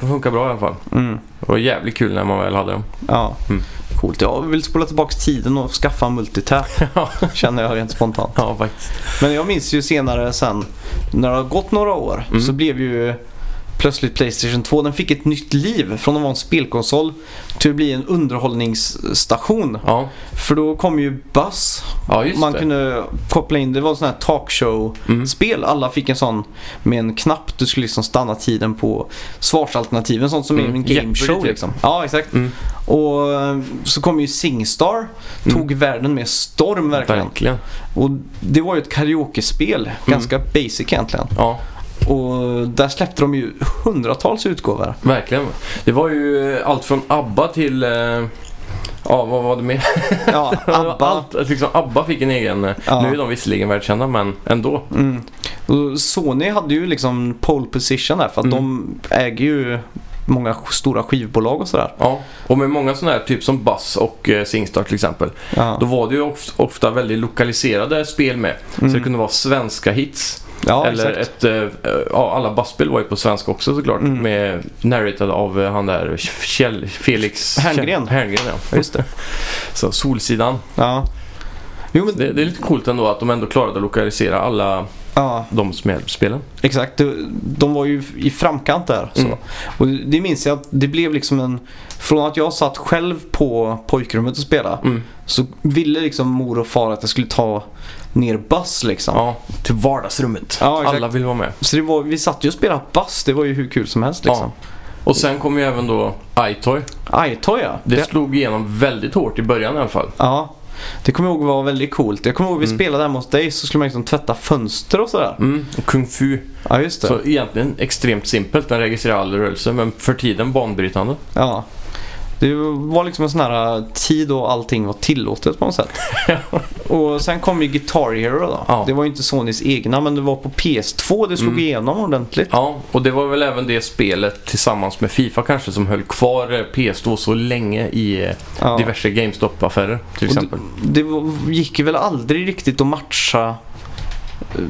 funkar bra i alla fall.
Mm.
Det var jävligt kul när man väl hade dem.
Ja,
Mm.
coolt. Jag vill spola tillbaka tiden och skaffa en multitap. Känner jag rent spontant.
Ja, faktiskt.
Men jag minns ju senare sen, när det har gått några år,
Mm.
så blev ju plötsligt Playstation 2, den fick ett nytt liv från att vara en spelkonsol till att bli en underhållningsstation.
Ja,
För då kom ju Buzz.
ja
Man
det.
kunde koppla in, det var sån här talkshow-spel.
Mm.
Alla fick en sån med en knapp. Du skulle liksom stanna tiden på svarsalternativen. Sånt som är
Mm.
en game
Jeopardy
show
typ.
liksom. Ja, exakt.
Mm,
Och eh, så kom ju Singstar. Tog världen med storm verkligen.
verkligen.
Och det var ju ett karaoke-spel. Ganska basic egentligen.
Ja,
Och där släppte de ju hundratals utgåvor.
verkligen. Det var ju allt från ABBA till... Eh, ja, vad var det mer?
Ja, ABBA.
Allt, liksom, ABBA fick en egen... eh,
Ja.
Nu är de visserligen världskända, men ändå.
Mm. Och Sony hade ju liksom pole position där för att
Mm.
de äger ju många stora skivbolag och sådär.
Ja, och med många sådana här, typ som Buzz och eh, Singstar till exempel.
Ja.
Då var det ju of- ofta väldigt lokaliserade spel med. Så
Mm.
det kunde vara svenska hits.
Ja,
Eller
exakt.
ett, eh, ja, alla basspel var ju på svenska också såklart.
Mm.
Med narrated av eh, han där Kjell, Felix
Herngren.
Herngren ja.
Just det.
Så Solsidan.
Ja. Jo, men,
Det, det är lite coolt ändå att de ändå klarade att lokalisera alla
ja,
de spelen.
exakt. De, de var ju i framkant där. Så.
Mm.
Och det minns jag att det blev liksom en... Från att jag satt själv på pojkrummet och spelade
Mm.
så ville liksom mor och far att jag skulle ta ner Buzz liksom.
Ja, till vardagsrummet.
Ja,
alla vill vara med.
Så det var, vi satt ju och spelade Buzz. Det var ju hur kul som helst liksom.
Och sen kom ju även då iToy.
iToy ja.
Det,
Det,
slog igenom väldigt hårt i början i alla fall.
ja. Det kommer jag ihåg var väldigt coolt. Jag kommer ihåg vi
Mm.
spelade hemma hos dig så skulle man liksom tvätta fönster och sådär.
Mm. Och Kung Fu.
Ja just det.
Så egentligen extremt simpelt. Den registrerar all rörelse men för tiden banbrytande.
Ja. Det var liksom en sån här tid då allting var tillåtet på något sätt. och sen kom ju Guitar Hero då.
Ja.
Det var ju inte Sonys egna men det var på PS2 det slog
Mm.
igenom ordentligt.
Ja, och det var väl även det spelet tillsammans med Fifa kanske som höll kvar eh, PS2 så länge i eh,
Ja.
diverse GameStop-affärer till
Och
exempel.
Det, det gick ju väl aldrig riktigt att matcha eh,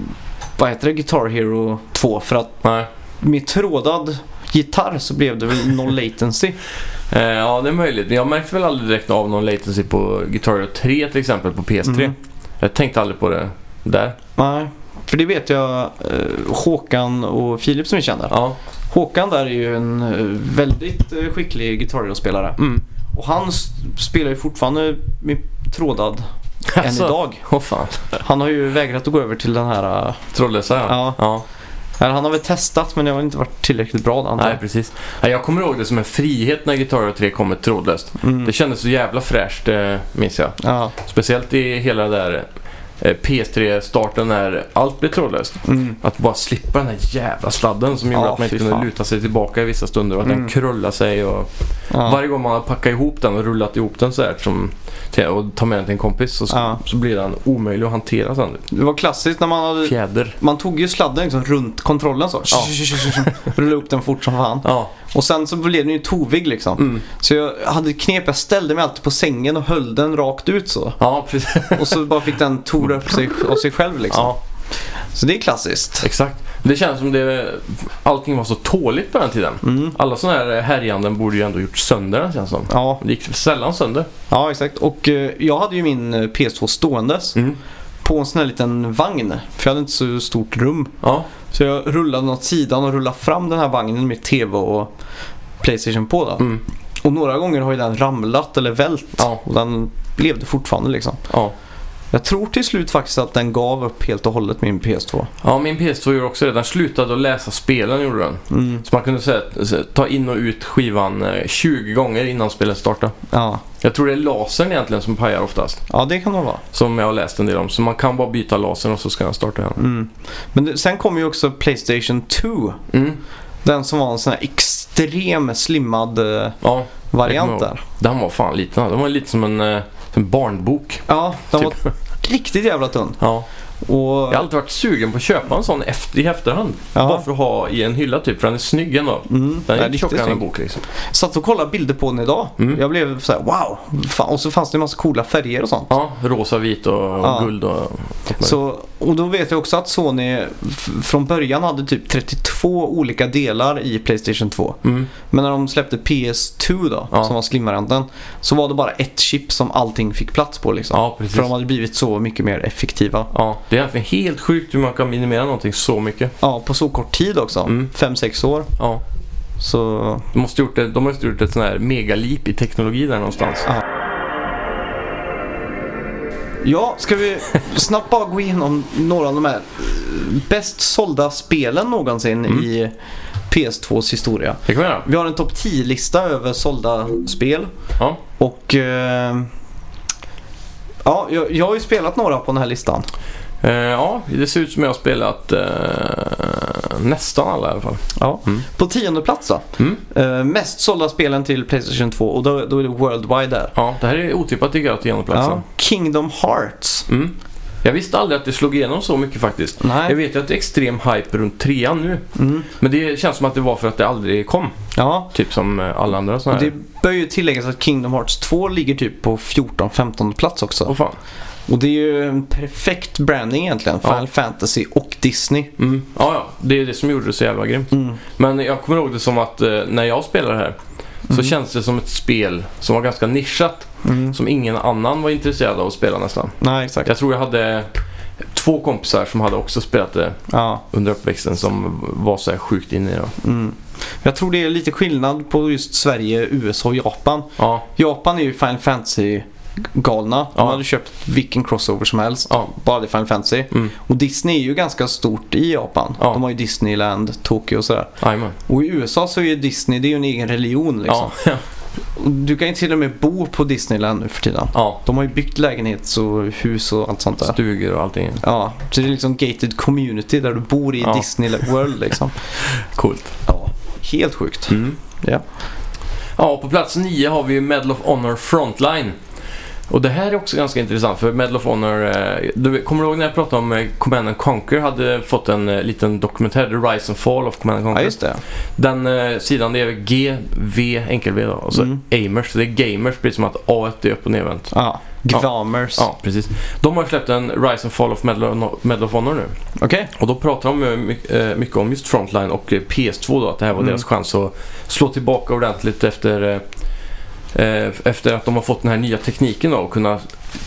vad heter det, Guitar Hero 2 för att
Nej.
med trådad gitarr så blev det väl noll latency.
Eh, ja, det är möjligt. Men jag märkte väl aldrig direkt av någon latency på Guitar Hero 3 till exempel på PS3.
Mm.
Jag tänkte aldrig på det där.
Nej, för det vet jag eh, Håkan och Filip som vi känner.
Ja.
Håkan där är ju en eh, väldigt eh, skicklig Guitar Hero-spelare.
Mm.
Och han spelar ju fortfarande med trådad än
Alltså,
idag.
Åh fan.
Han har ju vägrat att gå över till den här... eh,
Trådlösa ja.
Ja.
ja.
Eller han har väl testat men det har inte varit tillräckligt bra antar
Nej,
jag.
precis. Nej, Jag kommer ihåg det som en frihet när Guitar Hero 3 kom med trådlöst.
Mm.
Det kändes så jävla fräscht, eh, minns jag.
Ja.
Speciellt i hela det där eh, PS3-starten när allt blev trådlöst.
Mm.
Att bara slippa den här jävla sladden som gjorde
Ja,
att man inte kunde
fan.
luta sig tillbaka i vissa stunder och att
Mm.
den krullade sig. Och
Ja.
Varje gång man har packat ihop den och rullat ihop den så här som, och tar med den till en kompis så,
Ja.
så blir den omöjlig att hantera sen.
Det var klassiskt när man hade...
Fjäder.
Man tog ju sladden liksom runt kontrollen så.
Ja.
Rullade upp den fort som fan.
Ja.
Och sen så blev den ju tovig liksom.
Mm.
Så jag hade ett knep, jag ställde mig alltid på sängen och höll den rakt ut så.
ja, precis.
Och så bara fick den tora upp sig av sig själv liksom.
ja,
Så det är klassiskt.
exakt. Det känns som det, allting var så tåligt på den tiden.
Mm.
Alla sådana här härjanden borde ju ändå gjort sönder den känns som.
Ja,
Det gick sällan sönder.
ja, exakt. Och eh, jag hade ju min eh, PS2 ståendes
Mm.
På en sån här liten vagn. För jag hade inte så stort rum.
Ja,
Så jag rullade åt sidan och rullade fram den här vagnen med TV och Playstation på då.
mm.
Och några gånger har ju den ramlat eller vält.
Ja.
Och den levde fortfarande liksom.
ja.
Jag tror till slut faktiskt att den gav upp helt och hållet min PS2.
Ja, min PS2 gjorde också det. Den slutade att läsa spelen gjorde den.
Mm.
Så man kunde säga, ta in och ut skivan eh, 20 gånger innan spelet startade.
Ja.
Jag tror det är lasern egentligen som pajar oftast.
ja, det kan det vara.
Som jag har läst en del om. Så man kan bara byta lasern och så ska den starta igen.
Mm. Men det, sen kom ju också Playstation 2.
Mm.
Den som var en sån här extrem slimmad eh,
Ja,
variant där.
den var fan liten. Den var lite som en, eh, en barnbok.
Ja, den
Typ.
var riktigt jävla tunn.
Ja.
Och,
Jag har alltid varit sugen på att köpa en sån efter, i efterhand.
Ja.
Bara för att ha i en hylla typ. För den är snygg ändå.
mm,
Den är
riktigt
tjockare än en bok liksom.
Satt och kollade bilder på den idag.
Mm.
Jag blev så här: wow. Fan. Och så fanns det en massa coola färger och sånt.
Ja, rosa, vit och
Ja.
guld och.
Så, och då vet jag också att Sony från början hade typ 32 olika delar i Playstation 2.
Mm.
Men när de släppte PS2 då,
Ja.
som var slim-varianten, så var det bara ett chip som allting fick plats på liksom.
Ja.
För de hade blivit så mycket mer effektiva.
Ja, det är egentligen helt sjukt hur man kan minimera någonting så mycket.
Ja, på så kort tid också.
Mm.
5-6 år.
Ja,
Så
de måste gjort, det, de måste gjort ett sånt här megalip i teknologi där någonstans.
Ja. Ja, ska vi snabbt bara gå igenom några av de här eh, bäst sålda spelen någonsin
Mm.
i PS2s historia.
Det kan vi göra.
Vi har en topp 10-lista över sålda spel.
Ja.
Och... Eh, ja, jag, jag har ju spelat några på den här listan.
Eh, ja, det ser ut som jag har spelat eh, nästan alla i alla fall.
Ja.
Mm.
På tionde plats då.
Mm.
Eh, mest sålda spelen till Playstation 2 och då, då är det Worldwide där.
Ja, det här är otippat tycker jag till genomplatsen.
Ja. Kingdom Hearts.
Mm. Jag visste aldrig att det slog igenom så mycket faktiskt. Jag
Nej.
vet ju att det är extrem hype runt trean nu.
Mm.
Men det känns som att det var för att det aldrig kom.
Ja,
Typ som alla andra sådana här.
Det bör ju tilläggas att Kingdom Hearts 2 ligger typ på 14-15 plats också.
Åh fan.
Och det är ju en perfekt branding egentligen.
Ja.
Final Fantasy och Disney.
Mm. Ja, ja. Det är det som gjorde det så jävla grymt.
Mm.
Men jag kommer ihåg det som att eh, när jag spelade här så
Mm.
känns det som ett spel som var ganska nischat.
Mm.
Som ingen annan var intresserad av att spela nästan.
Nej, exakt.
Jag tror jag hade två kompisar som hade också spelat det
Ja.
under uppväxten som var så här sjukt inne i det.
Mm. Jag tror det är lite skillnad på just Sverige, USA och Japan.
Ja,
Japan är ju Final Fantasy galna. De hade köpt vilken crossover som helst. Bara det Final Fantasy.
Mm.
Och Disney är ju ganska stort i Japan.
Ja.
De har ju Disneyland, Tokyo och sådär.
Jajamän.
Och i USA så är ju Disney, det är ju en egen religion liksom. Du kan ju till och med bo på Disneyland nu för tiden.
ja.
De har ju byggt lägenhets och hus och allt sånt där.
Stugor och allting.
Ja, så det är liksom gated community där du bor i
Ja.
Disney World liksom.
Coolt.
Ja, helt sjukt.
Mm.
Ja.
Ja, på plats nio har vi Medal of Honor Frontline. Och det här är också ganska intressant för Medal of Honor, eh, du kommer du ihåg när jag pratade om eh, Command and Conquer hade fått en eh, liten dokumentär, The Rise and Fall of Command and
ja,
Conquer.
just det.
Den eh, sidan det är G, V, enkel V då, och så
Mm.
Amers, så det är gamers precis som att A är upp och nervänt.
Ja, Gvamers.
Ja, precis. De har släppt en Rise and Fall of Medal of, Medal of Honor nu.
Okej.
Och då pratar de my- mycket om just Frontline och eh, PS2 då, att det här var
Mm.
deras chans att slå tillbaka ordentligt efter, efter att de har fått den här nya tekniken då och kunna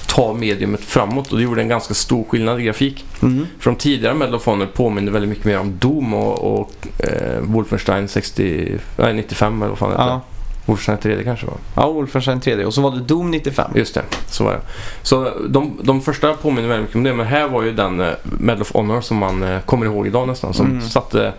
ta mediumet framåt och det gjorde en ganska stor skillnad i grafik.
Mm.
För de tidigare Medal of Honor påminner väldigt mycket mer om Doom och, och eh, Wolfenstein 60, nej, 95 eller vad fan heter.
Ja.
Wolfenstein 3 kanske var.
ja, Wolfenstein 3D. Och så var det Doom 95.
Just det, så var det. Så de, de första påminner väldigt mycket om det, men här var ju den eh, Medal of Honor som man eh, kommer ihåg idag nästan. Som
Mm.
satte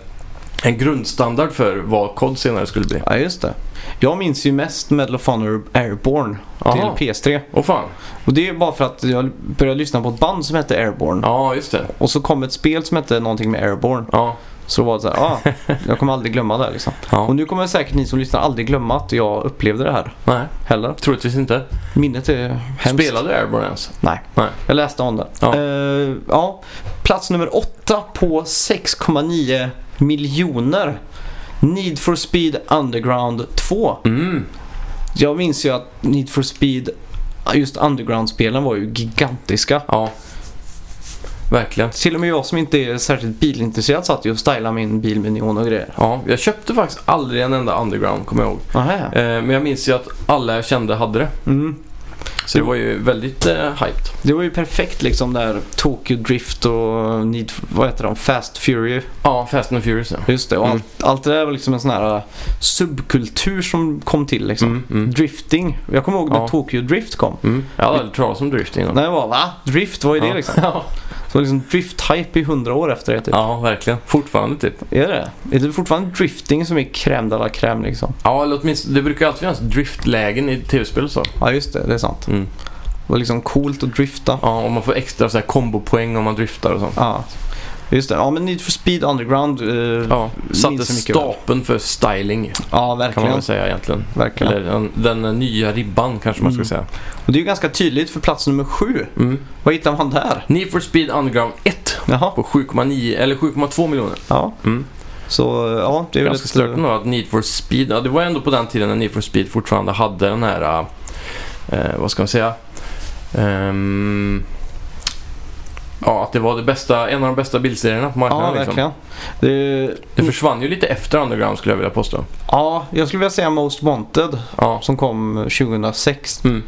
en grundstandard för vad COD senare skulle bli.
Ja, just det. Jag minns ju mest Medal of Honor Airborne
Jaha.
till PS3.
Åh fan.
Och det är bara för att jag började lyssna på ett band som hette Airborne.
Ja, just det.
Och så kom ett spel som hette någonting med Airborne.
Ja,
Så då var det så här, ah, jag kommer aldrig glömma det här liksom.
ja.
Och nu kommer säkert ni som lyssnar aldrig glömma att jag upplevde det här
Nej,
heller.
troligtvis inte.
Minnet är hemskt.
Spelade du Airborne ens?
Nej.
Nej.
Jag läste om det.
Ja.
Eh, ja. Plats nummer åtta på 6,9 miljoner. Need for Speed Underground 2.
Mm.
Jag minns ju att Need for Speed, just Underground-spelen var ju gigantiska.
Ja. Verkligen.
Till och med jag som inte är särskilt bilintresserad satt ju och stylade min bil med neon och grejer.
Ja, jag köpte faktiskt aldrig en enda Underground, kommer jag ihåg. Eh, men jag minns ju att alla jag kände hade det.
Mm.
Så det var ju väldigt eh, hyped.
Det var ju perfekt liksom där Tokyo Drift och Need, vad heter de? Fast Fury.
Ja, Fast and Furious ja.
Just det. Och
Mm.
allt, allt det där var liksom en sån här uh, subkultur som kom till liksom.
Mm, mm,
Drifting. Jag kommer ihåg när
Ja.
Tokyo Drift kom.
mm. Jag hade aldrig talat om drift innan.
När jag var va? Drift, vad är det
ja.
liksom? Så liksom drift-hype i hundra år efter det typ.
ja, verkligen. Fortfarande typ.
Är det? Är det fortfarande drifting som är crème de la crème liksom?
Ja, eller åtminstone, det brukar alltid finnas driftlägen i tv-spel och så.
Ja just det, det är sant.
Mm.
Det var liksom coolt att drifta.
Ja, och man får extra så här kombopoäng om man driftar och sånt.
Ja. Just det. Ja men Need for Speed Underground. Eh,
Ja, satte stapeln för styling
ja
kan man
verkligen.
säga egentligen.
verkligen.
Eller den, den nya ribban kanske man ska
Mm.
säga.
Och det är ju ganska tydligt för plats nummer sju.
Mm.
Vad hittar man där?
Need for Speed Underground 1
Jaha.
på 7,9 eller 7,2 miljoner.
Ja.
Mm.
Så ja, det är
Ganska stört ändå att Need for Speed, ja det var ändå på den tiden när Need for Speed fortfarande hade den här, eh, vad ska man säga, Ehm, ja att det var det bästa, en av de bästa bilserierna på
Ja,
marknaden. liksom.
verkligen. Det,
Det försvann ju lite efter Underground skulle jag vilja påstå.
ja, jag skulle vilja säga Most Wanted
Ja,
som kom 2006.
mm.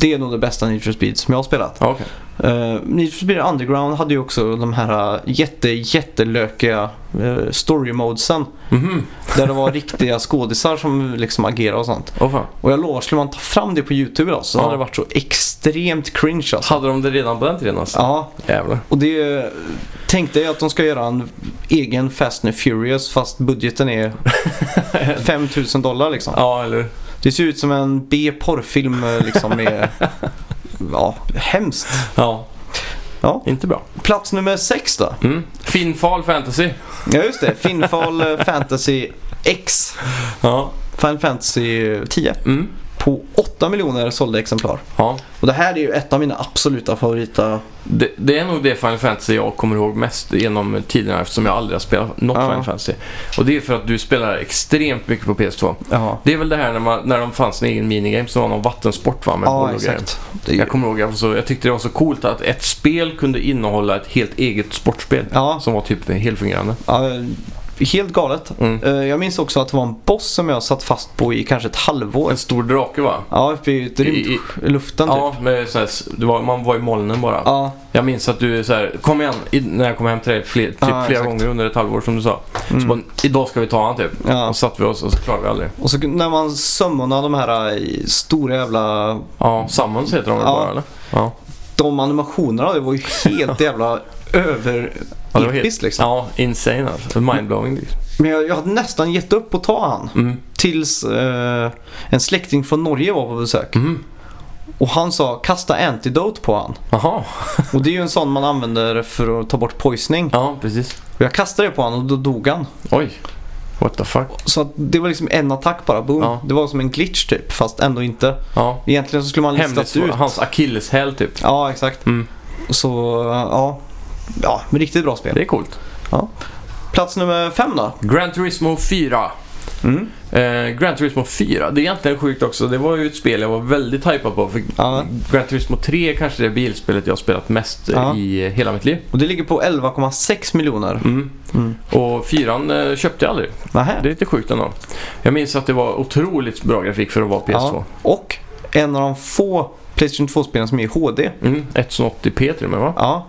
Det är nog det bästa Need for Speed som jag har spelat.
okej.
Uh, Need for Speed Underground hade ju också de här uh, jätte, jättelökiga uh, story modesen.
Mhm.
Där det var riktiga skådisar som liksom agerade och sånt.
Fan.
Och jag lovar, skulle man ta fram det på YouTube idag så
Ja.
hade det varit så extremt cringe alltså.
Hade de det redan på den tiden alltså?
Ja,
Jävlar.
och det... Tänk dig att de ska göra en egen Fast and Furious fast budgeten är 5000 dollar liksom.
Ja, eller
Det ser ut som en B-porrfilm eh, liksom med... Ja, hemskt.
Ja,
Ja.
inte bra.
Plats nummer sex då.
Mm. Finfall Fantasy.
Ja just det, Finfall eh, Fantasy X.
Ja.
Final Fantasy 10
Mm.
På på 8 miljoner sålda exemplar.
Ja.
Och det här är ju ett av mina absoluta favorita.
Det, det är nog det Final Fantasy jag kommer ihåg mest genom tiderna eftersom jag aldrig har spelat något
Ja.
Final Fantasy. Och det är för att du spelar extremt mycket på PS2.
Ja,
Det är väl det här när, man, när de fanns en egen minigame som var någon vattensport va? Med
ja exakt. Är
Jag kommer ihåg, jag, så, jag tyckte det var så coolt att ett spel kunde innehålla ett helt eget sportspel.
ja,
Som var typ helfungerande.
ja, helt galet.
Mm.
Eh, Jag minns också att det var en boss som jag satt fast på i kanske ett halvår.
En stor drake va?
Ja, uppe i, rymd,
I-
i luften typ.
Ja, så här, var, man var i molnen bara.
Ja,
Jag minns att du så här, kom igen, när jag kom hem till dig fler, typ
Ja,
flera gånger under ett halvår som du sa. Så
mm.
bara, idag ska vi ta han typ.
ja.
Och så satt vi oss och så klarade vi aldrig.
Och så när man summonade de här eh, stora jävla...
Ja, Summons heter de
Ja.
bara eller? Ja.
De animationerna, det var ju helt jävla över
Ja, det var
episkt liksom.
Ja, insane alltså. Mindblowing liksom.
Men jag, jag hade nästan gett upp att ta han.
Mm.
Tills eh, en släkting från Norge var på besök.
Mm.
Och han sa kasta antidote på han.
Jaha,
Och det är ju en sån man använder för att ta bort poisoning.
ja precis.
Och jag kastade det på han och då dog han.
Oj, what the fuck.
Så det var liksom en attack bara, boom.
Ja.
Det var som en glitch typ, fast ändå inte.
Ja.
Egentligen så skulle man listat
Hemligt,
ut.
hans akilleshäl typ.
Ja, exakt.
Mm.
Så, ja. Ja, riktigt bra spel.
Det är coolt.
Plats nummer fem då?
Gran Turismo 4.
Mm.
Eh, Gran Turismo 4, det är egentligen sjukt också. Det var ju ett spel jag var väldigt hypad på. För
Ja.
Gran Turismo 3 är kanske det bilspelet jag har spelat mest
Ja.
i hela mitt liv.
Och det ligger på 11,6 miljoner.
Mm.
Mm.
Och 4 eh, köpte jag aldrig.
Nähä.
Det är lite sjukt ändå. Jag minns att det var otroligt bra grafik för att vara PS2.
Ja. Och en av de få Playstation 2-spelen som är i HD.
Mm, 1080p till och med va?
Ja.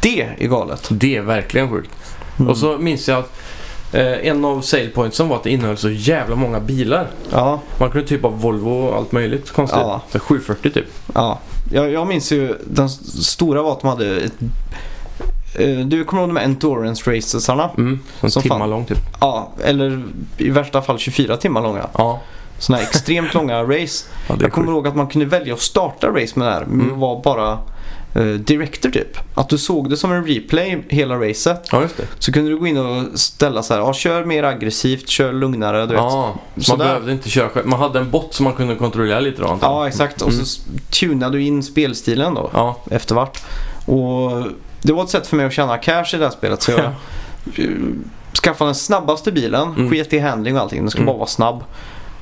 Det är galet.
Det är verkligen sjukt.
Mm.
Och så minns jag att eh, en av sale pointsen var att det innehöll så jävla många bilar.
Ja,
Man kunde typ av Volvo och allt möjligt konstigt.
Ja.
Så 740 typ.
ja. Jag, jag minns ju den stora var att de hade ett, eh, Du kommer ihåg de här endurance racesarna?
Mm, en
Som
timma
fan.
lång typ.
Ja, eller i värsta fall 24 timmar långa.
Ja,
Sådana här extremt långa race.
ja
Jag kommer
sjukt.
ihåg att man kunde välja att starta race med det här. Men
Mm.
var bara director typ. Att du såg det som en replay hela racet.
Ja.
Så kunde du gå in och ställa så här, ja, kör mer aggressivt, kör lugnare, du vet.
Ja, man
Sådär.
behövde inte köra själv. Man hade en bot som man kunde kontrollera lite då.
Ja, exakt. Och
Mm.
så tunade du in spelstilen då
Ja,
efter vart. Och det var ett sätt för mig att tjäna cash i det här spelet. Så jag eh, skaffade den snabbaste bilen,
Mm.
sket i handling och allting. Den skulle
Mm.
bara vara snabb.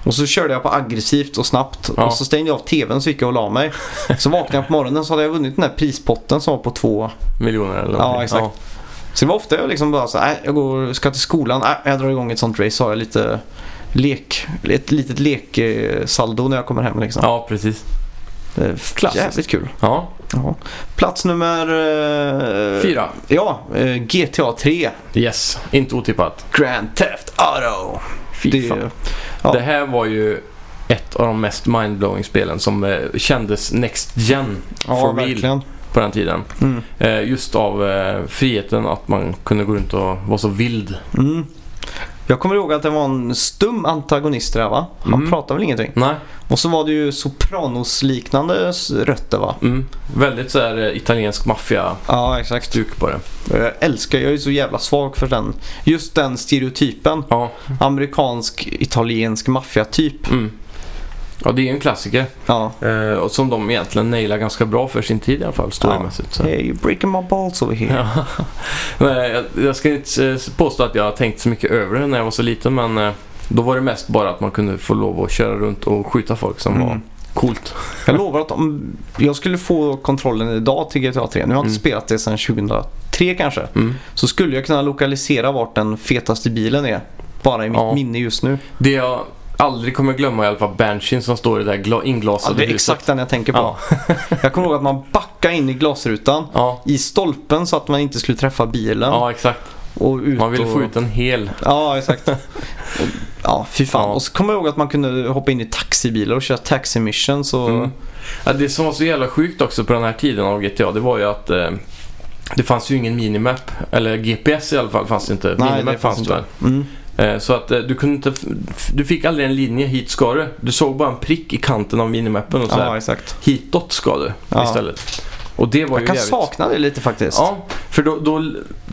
Och så körde jag på aggressivt och snabbt.
Ja.
Och så stängde jag av tvn så gick jag och la mig. Så vaknade jag på morgonen så hade jag vunnit den här prispotten som var på två.
miljoner eller
Ja, exakt. Så det var ofta jag liksom bara så här, "Nej, jag går, ska till skolan, Nej, jag drar igång ett sånt race så har jag lite lek, ett litet leksaldo när jag kommer hem liksom.
Ja, precis. Klassiskt.
Jävligt kul.
Ja,
Ja. Plats nummer... eh,
fyra.
Ja, eh, GTA 3.
Yes, inte otippat.
Grand Theft Auto.
Fy
Det, ja.
Det här var ju ett av de mest mindblowing spelen som eh, kändes next gen
ja,
for real
verkligen.
på den tiden.
Mm.
Eh, just av eh, friheten att man kunde gå runt och vara så vild.
Mm. Jag kommer ihåg att det var en stum antagonist där va? Han
Mm.
pratade väl ingenting.
Nej,
Och så var det ju Sopranos-liknande rötter va?
mm, väldigt så här eh, italiensk maffia-stuk
Ja, exakt.
på det.
Jag älskar, jag är så jävla svag för den. Just den stereotypen.
Ja,
Amerikansk, italiensk maffiatyp.
mm. Ja, det är ju en klassiker.
Ja.
Eh, och som de egentligen nailar ganska bra för sin tid i alla fall, storymässigt. Så.
Hey, you're breaking my balls over here.
Ja. Men jag, jag ska inte eh, påstå att jag har tänkt så mycket över det när jag var så liten men eh, då var det mest bara att man kunde få lov att köra runt och skjuta folk som
Mm.
var coolt.
Jag lovar att om jag skulle få kontrollen idag till GTA 3, nu har jag inte
Mm.
spelat det sedan 2003 kanske,
Mm.
så skulle jag kunna lokalisera vart den fetaste bilen är. Bara i mitt
Ja.
minne just nu.
Det jag aldrig kommer glömma är i alla fall Banshin som står i det där gla-
Ja,
inglasade
det är
huset.
exakt den jag tänker på.
Ja.
jag kommer ihåg att man backade in i glasrutan
Ja,
i stolpen så att man inte skulle träffa bilen.
ja, exakt.
Och ut
Man ville
och...
få ut en hel.
Ja, exakt. Och- ja, fy fan.
Ja.
Och så kommer jag ihåg att man kunde hoppa in i taxibilar och köra taxi mission. Så...
Mm. Ja, det som var så jävla sjukt också på den här tiden av GTA det var ju att eh, det fanns ju ingen minimap. Eller GPS i alla fall fanns det inte.
Nej,
minimap
det fanns
fanns det
inte.
väl.
Mm.
Eh, Så att eh, du kunde inte, du fick aldrig en linje hit ska du. Du såg bara en prick i kanten av minimappen och så
Ja, exakt.
Hitåt ska du
Ja.
istället. Och det var
Jag
ju
kan
jävligt...
sakna det lite faktiskt.
Ja, för då, då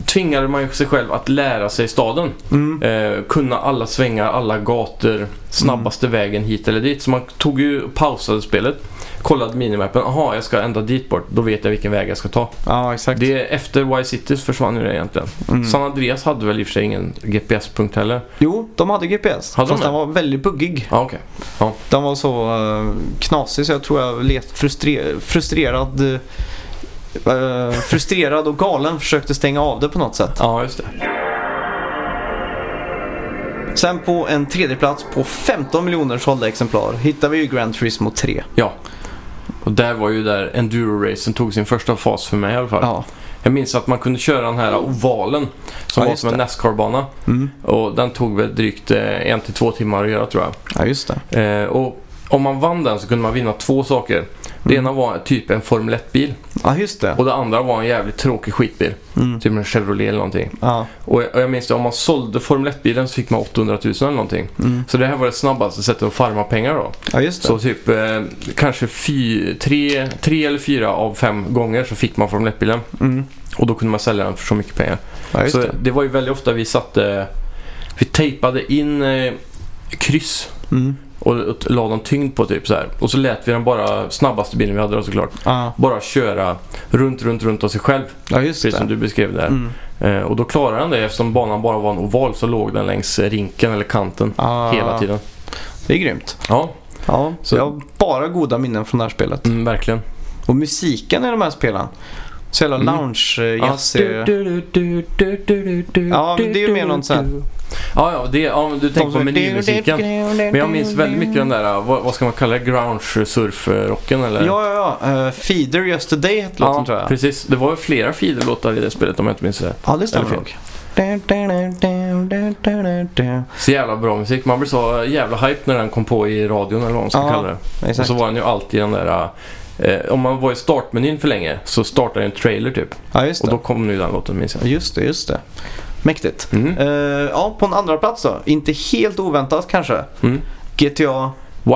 tvingade man sig själv att lära sig staden.
Mm.
Eh, kunna alla svängar, alla gator, snabbaste vägen hit eller dit. Så man tog ju pausade spelet, kollade minimappen. Jaha, jag ska ända dit bort. Då vet jag vilken väg jag ska ta.
Ja, exakt.
Det, efter Y-Cities försvann ju det egentligen.
Mm.
San Andreas hade väl i och för sig ingen GPS-punkt heller.
Jo, de hade GPS.
Hade de
fast
det?
den var väldigt buggig.
Ja, okej.
Den var så uh, knasig så jag tror jag let frustre- frustrerad eh, frustrerad och galen försökte stänga av det på något sätt.
Ja, just det.
Sen på en tredje plats på 15 miljoner sålda exemplar hittar vi ju Grand Turismo 3.
Ja. Och där var ju där enduro-racen tog sin första fas för mig i alla fall.
Ja.
Jag minns att man kunde köra den här ovalen som
Ja,
var som en. Nascar-bana.
Mm.
Och den tog väl drygt eh, en till två timmar att göra tror jag.
ja, just det.
Eh, och om man vann den så kunde man vinna två saker. Det ena var typ en Formel 1-bil
Ja, just det.
och det andra var en jävligt tråkig skitbil.
Mm.
Typ en Chevrolet eller någonting.
Ja.
Och jag, och jag minns det, om man sålde Formel 1-bilen så fick man 800 000 eller någonting.
Mm.
Så det här var det snabbaste sättet att farma pengar då.
ja, just det.
Så typ eh, kanske fy, tre, tre eller fyra av fem gånger så fick man Formel 1-bilen.
Mm.
Och då kunde man sälja den för så mycket pengar.
Ja,
så
det.
det var ju väldigt ofta vi satte, vi tejpade in eh, kryss
Mm.
Och, la dem tyngd på typ så här. Och så lät vi den bara, snabbaste bilen vi hade då såklart,
Ja.
bara köra runt, runt, runt av sig själv.
ja, just
Precis som
det.
du beskrev där.
Mm.
Eh, och då klarade den det eftersom banan bara var en oval så låg den längs rinken eller kanten
Ja,
hela tiden.
Det är grymt.
Ja,
Ja,
Så-
jag har bara goda minnen från det här spelet.
mm, verkligen.
Och musiken i de här spelen. Så jävla
Mm.
lounge-jazz.
Ja, du,
Ja, men det är ju mer någon sån här-.
Ja, ja, det, ja du tänker på menymusiken. Men jag minns väldigt mycket den där, vad, vad ska man kalla det, grunge-surf-rocken eller?
Ja, ja, ja. Uh, Feeder Yesterday hette låten
ja
tror jag.
precis. Det var ju flera feederlåtar i det spelet om jag inte minns det.
Ja, det stämmer nog.
Så jävla bra musik. Man blev så jävla hype när den kom på i radion eller vad man ska
Ja,
kalla det. Och
Exakt.
så var den ju alltid den där... Eh, om man var i startmenyn för länge så startade en trailer typ.
Ja, just
Och
det.
då kom nu den låten minns jag.
Just det, just det. Mäktigt.
Mm.
Eh, ja, på en andra plats då. Inte helt oväntat kanske.
Mm.
GTA,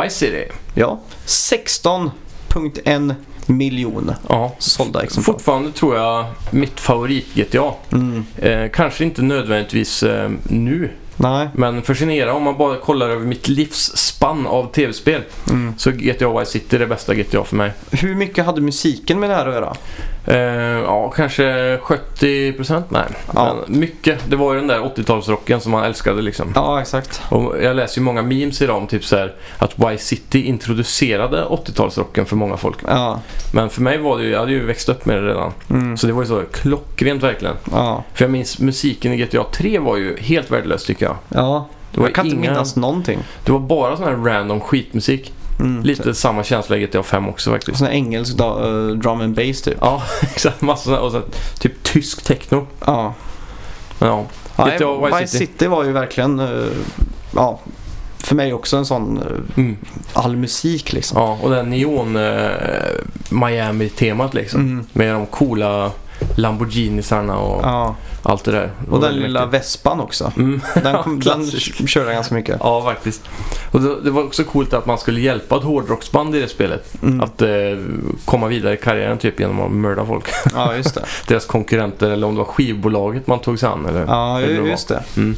Y-City.
ja. 16.1 miljon
Ja.
sålda exemplar.
Fortfarande tror jag mitt favorit-GTA.
Mm.
Eh, kanske inte nödvändigtvis eh, nu.
Nej.
Men för sin era, om man bara kollar över mitt livsspann av tv-spel.
Mm.
Så GTA Vice City är det bästa GTA för mig.
Hur mycket hade musiken med det här att göra?
Eh, ja, kanske 70% Nej,
Ja.
men mycket. Det var ju den där 80-talsrocken som man älskade liksom.
Ja, exakt.
Och jag läser ju många memes idag om typ så här att Vice City introducerade 80-talsrocken för många folk.
Ja.
Men för mig var det ju, jag hade ju växt upp med det redan.
Mm.
Så det var ju så klockrent verkligen.
Ja.
För jag minns musiken i GTA 3 var ju helt värdelös tycker jag.
Ja.
Det var
jag kan inte
inga-
minnas någonting.
Det var bara sån här random skitmusik.
Mm.
Lite samma känsla i GTA 5 också faktiskt.
Sån här engelsk da- eh, drum and bass typ.
Ja, exakt. Massa och så typ tysk techno.
Ja.
Men ja.
Ja,
GTA Vice City.
City var ju verkligen, eh, ja, för mig också en sån eh,
Mm.
all musik liksom.
Ja, och den neon eh, Miami-temat liksom.
Mm.
Med de coola Lamborghinisarna och
Ja.
allt det där. Det
Och den lilla
mäktigt.
vespan också.
Mm.
Den, kom, den körde ganska mycket.
Ja, faktiskt. Och det, det var också coolt att man skulle hjälpa ett hårdrocksband i det spelet.
Mm.
Att eh, komma vidare i karriären typ genom att mörda folk.
Ja, just det.
Deras konkurrenter eller om det var skivbolaget man tog sig an. Eller,
Ja,
eller
just det.
Mm.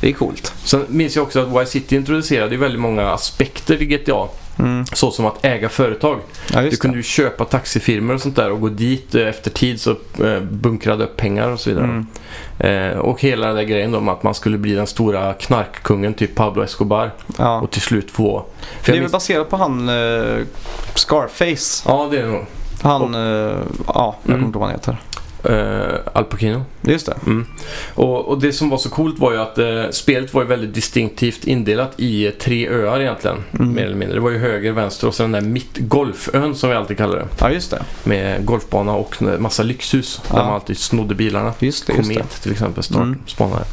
Det är coolt.
Sen minns jag också att Y-City introducerade väldigt många aspekter i GTA.
Mm.
Så som att äga företag.
Ja,
Du kunde
det.
ju köpa taxifirmor och sånt där och gå dit eh, efter tid så eh, bunkrade upp pengar och så vidare.
Mm.
Eh, och hela den där grejen med att man skulle bli den stora knarkkungen typ Pablo Escobar
Ja.
och till slut få...
Det är
jag
väl baserat på han eh, Scarface.
ja, det är det nog.
Han, eh, ja, jag kommer
Mm.
inte ihåg vad han heter.
Eh, Al Pacino.
Just det.
Mm. Och, och det som var så coolt var ju att eh, spelet var ju väldigt distinktivt indelat i eh, tre öar egentligen.
Mm.
Mer eller mindre. Det var ju höger, vänster och sen den där mitt golfön som vi alltid kallar det.
Ja, just det.
Med golfbana och massa lyxhus. Där
Ja.
man alltid snodde bilarna.
Just det, just det.
Komet till exempel start,
Mm.
spanare.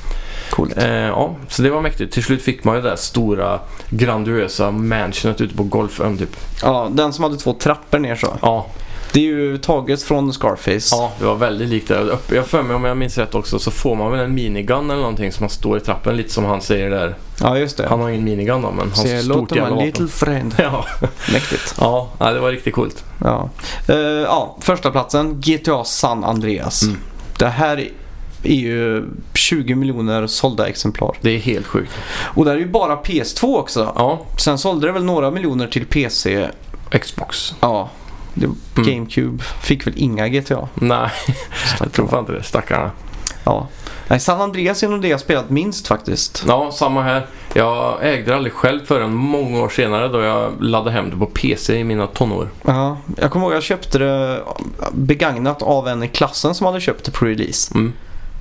Coolt.
Eh, ja, så det var mäktigt. Till slut fick man ju det där stora grandiösa mansionet ute på golfön typ.
Ja, den som hade två trappor ner så.
Ja,
Det är ju taget från Scarface.
Ja, det var väldigt likt det. Jag för mig om jag minns rätt också så får man väl en minigun eller någonting som man står i trappen lite som han säger där.
Ja, just det.
Han har ingen minigun då men han har stort jävla vapen.
little friend.
Ja,
Mäktigt.
ja det var riktigt coolt.
Ja. Eh, ja, första platsen GTA San Andreas.
Mm.
Det här är ju 20 miljoner sålda exemplar.
Det är helt sjukt.
Och det här är ju bara PS2 också.
Ja,
Sen sålde det väl några miljoner till PC.
Xbox.
Ja.
Mm.
GameCube fick väl inga GTA.
Nej, jag tror fan inte det. Stackarna.
Ja. Nej, San Andreas är nog det jag spelat minst faktiskt.
Ja, samma här. Jag ägde det aldrig själv förrän många år senare då jag laddade hem det på PC i mina tonår.
Ja, jag kommer ihåg jag köpte det begagnat av en i klassen som hade köpt det på release.
Mm.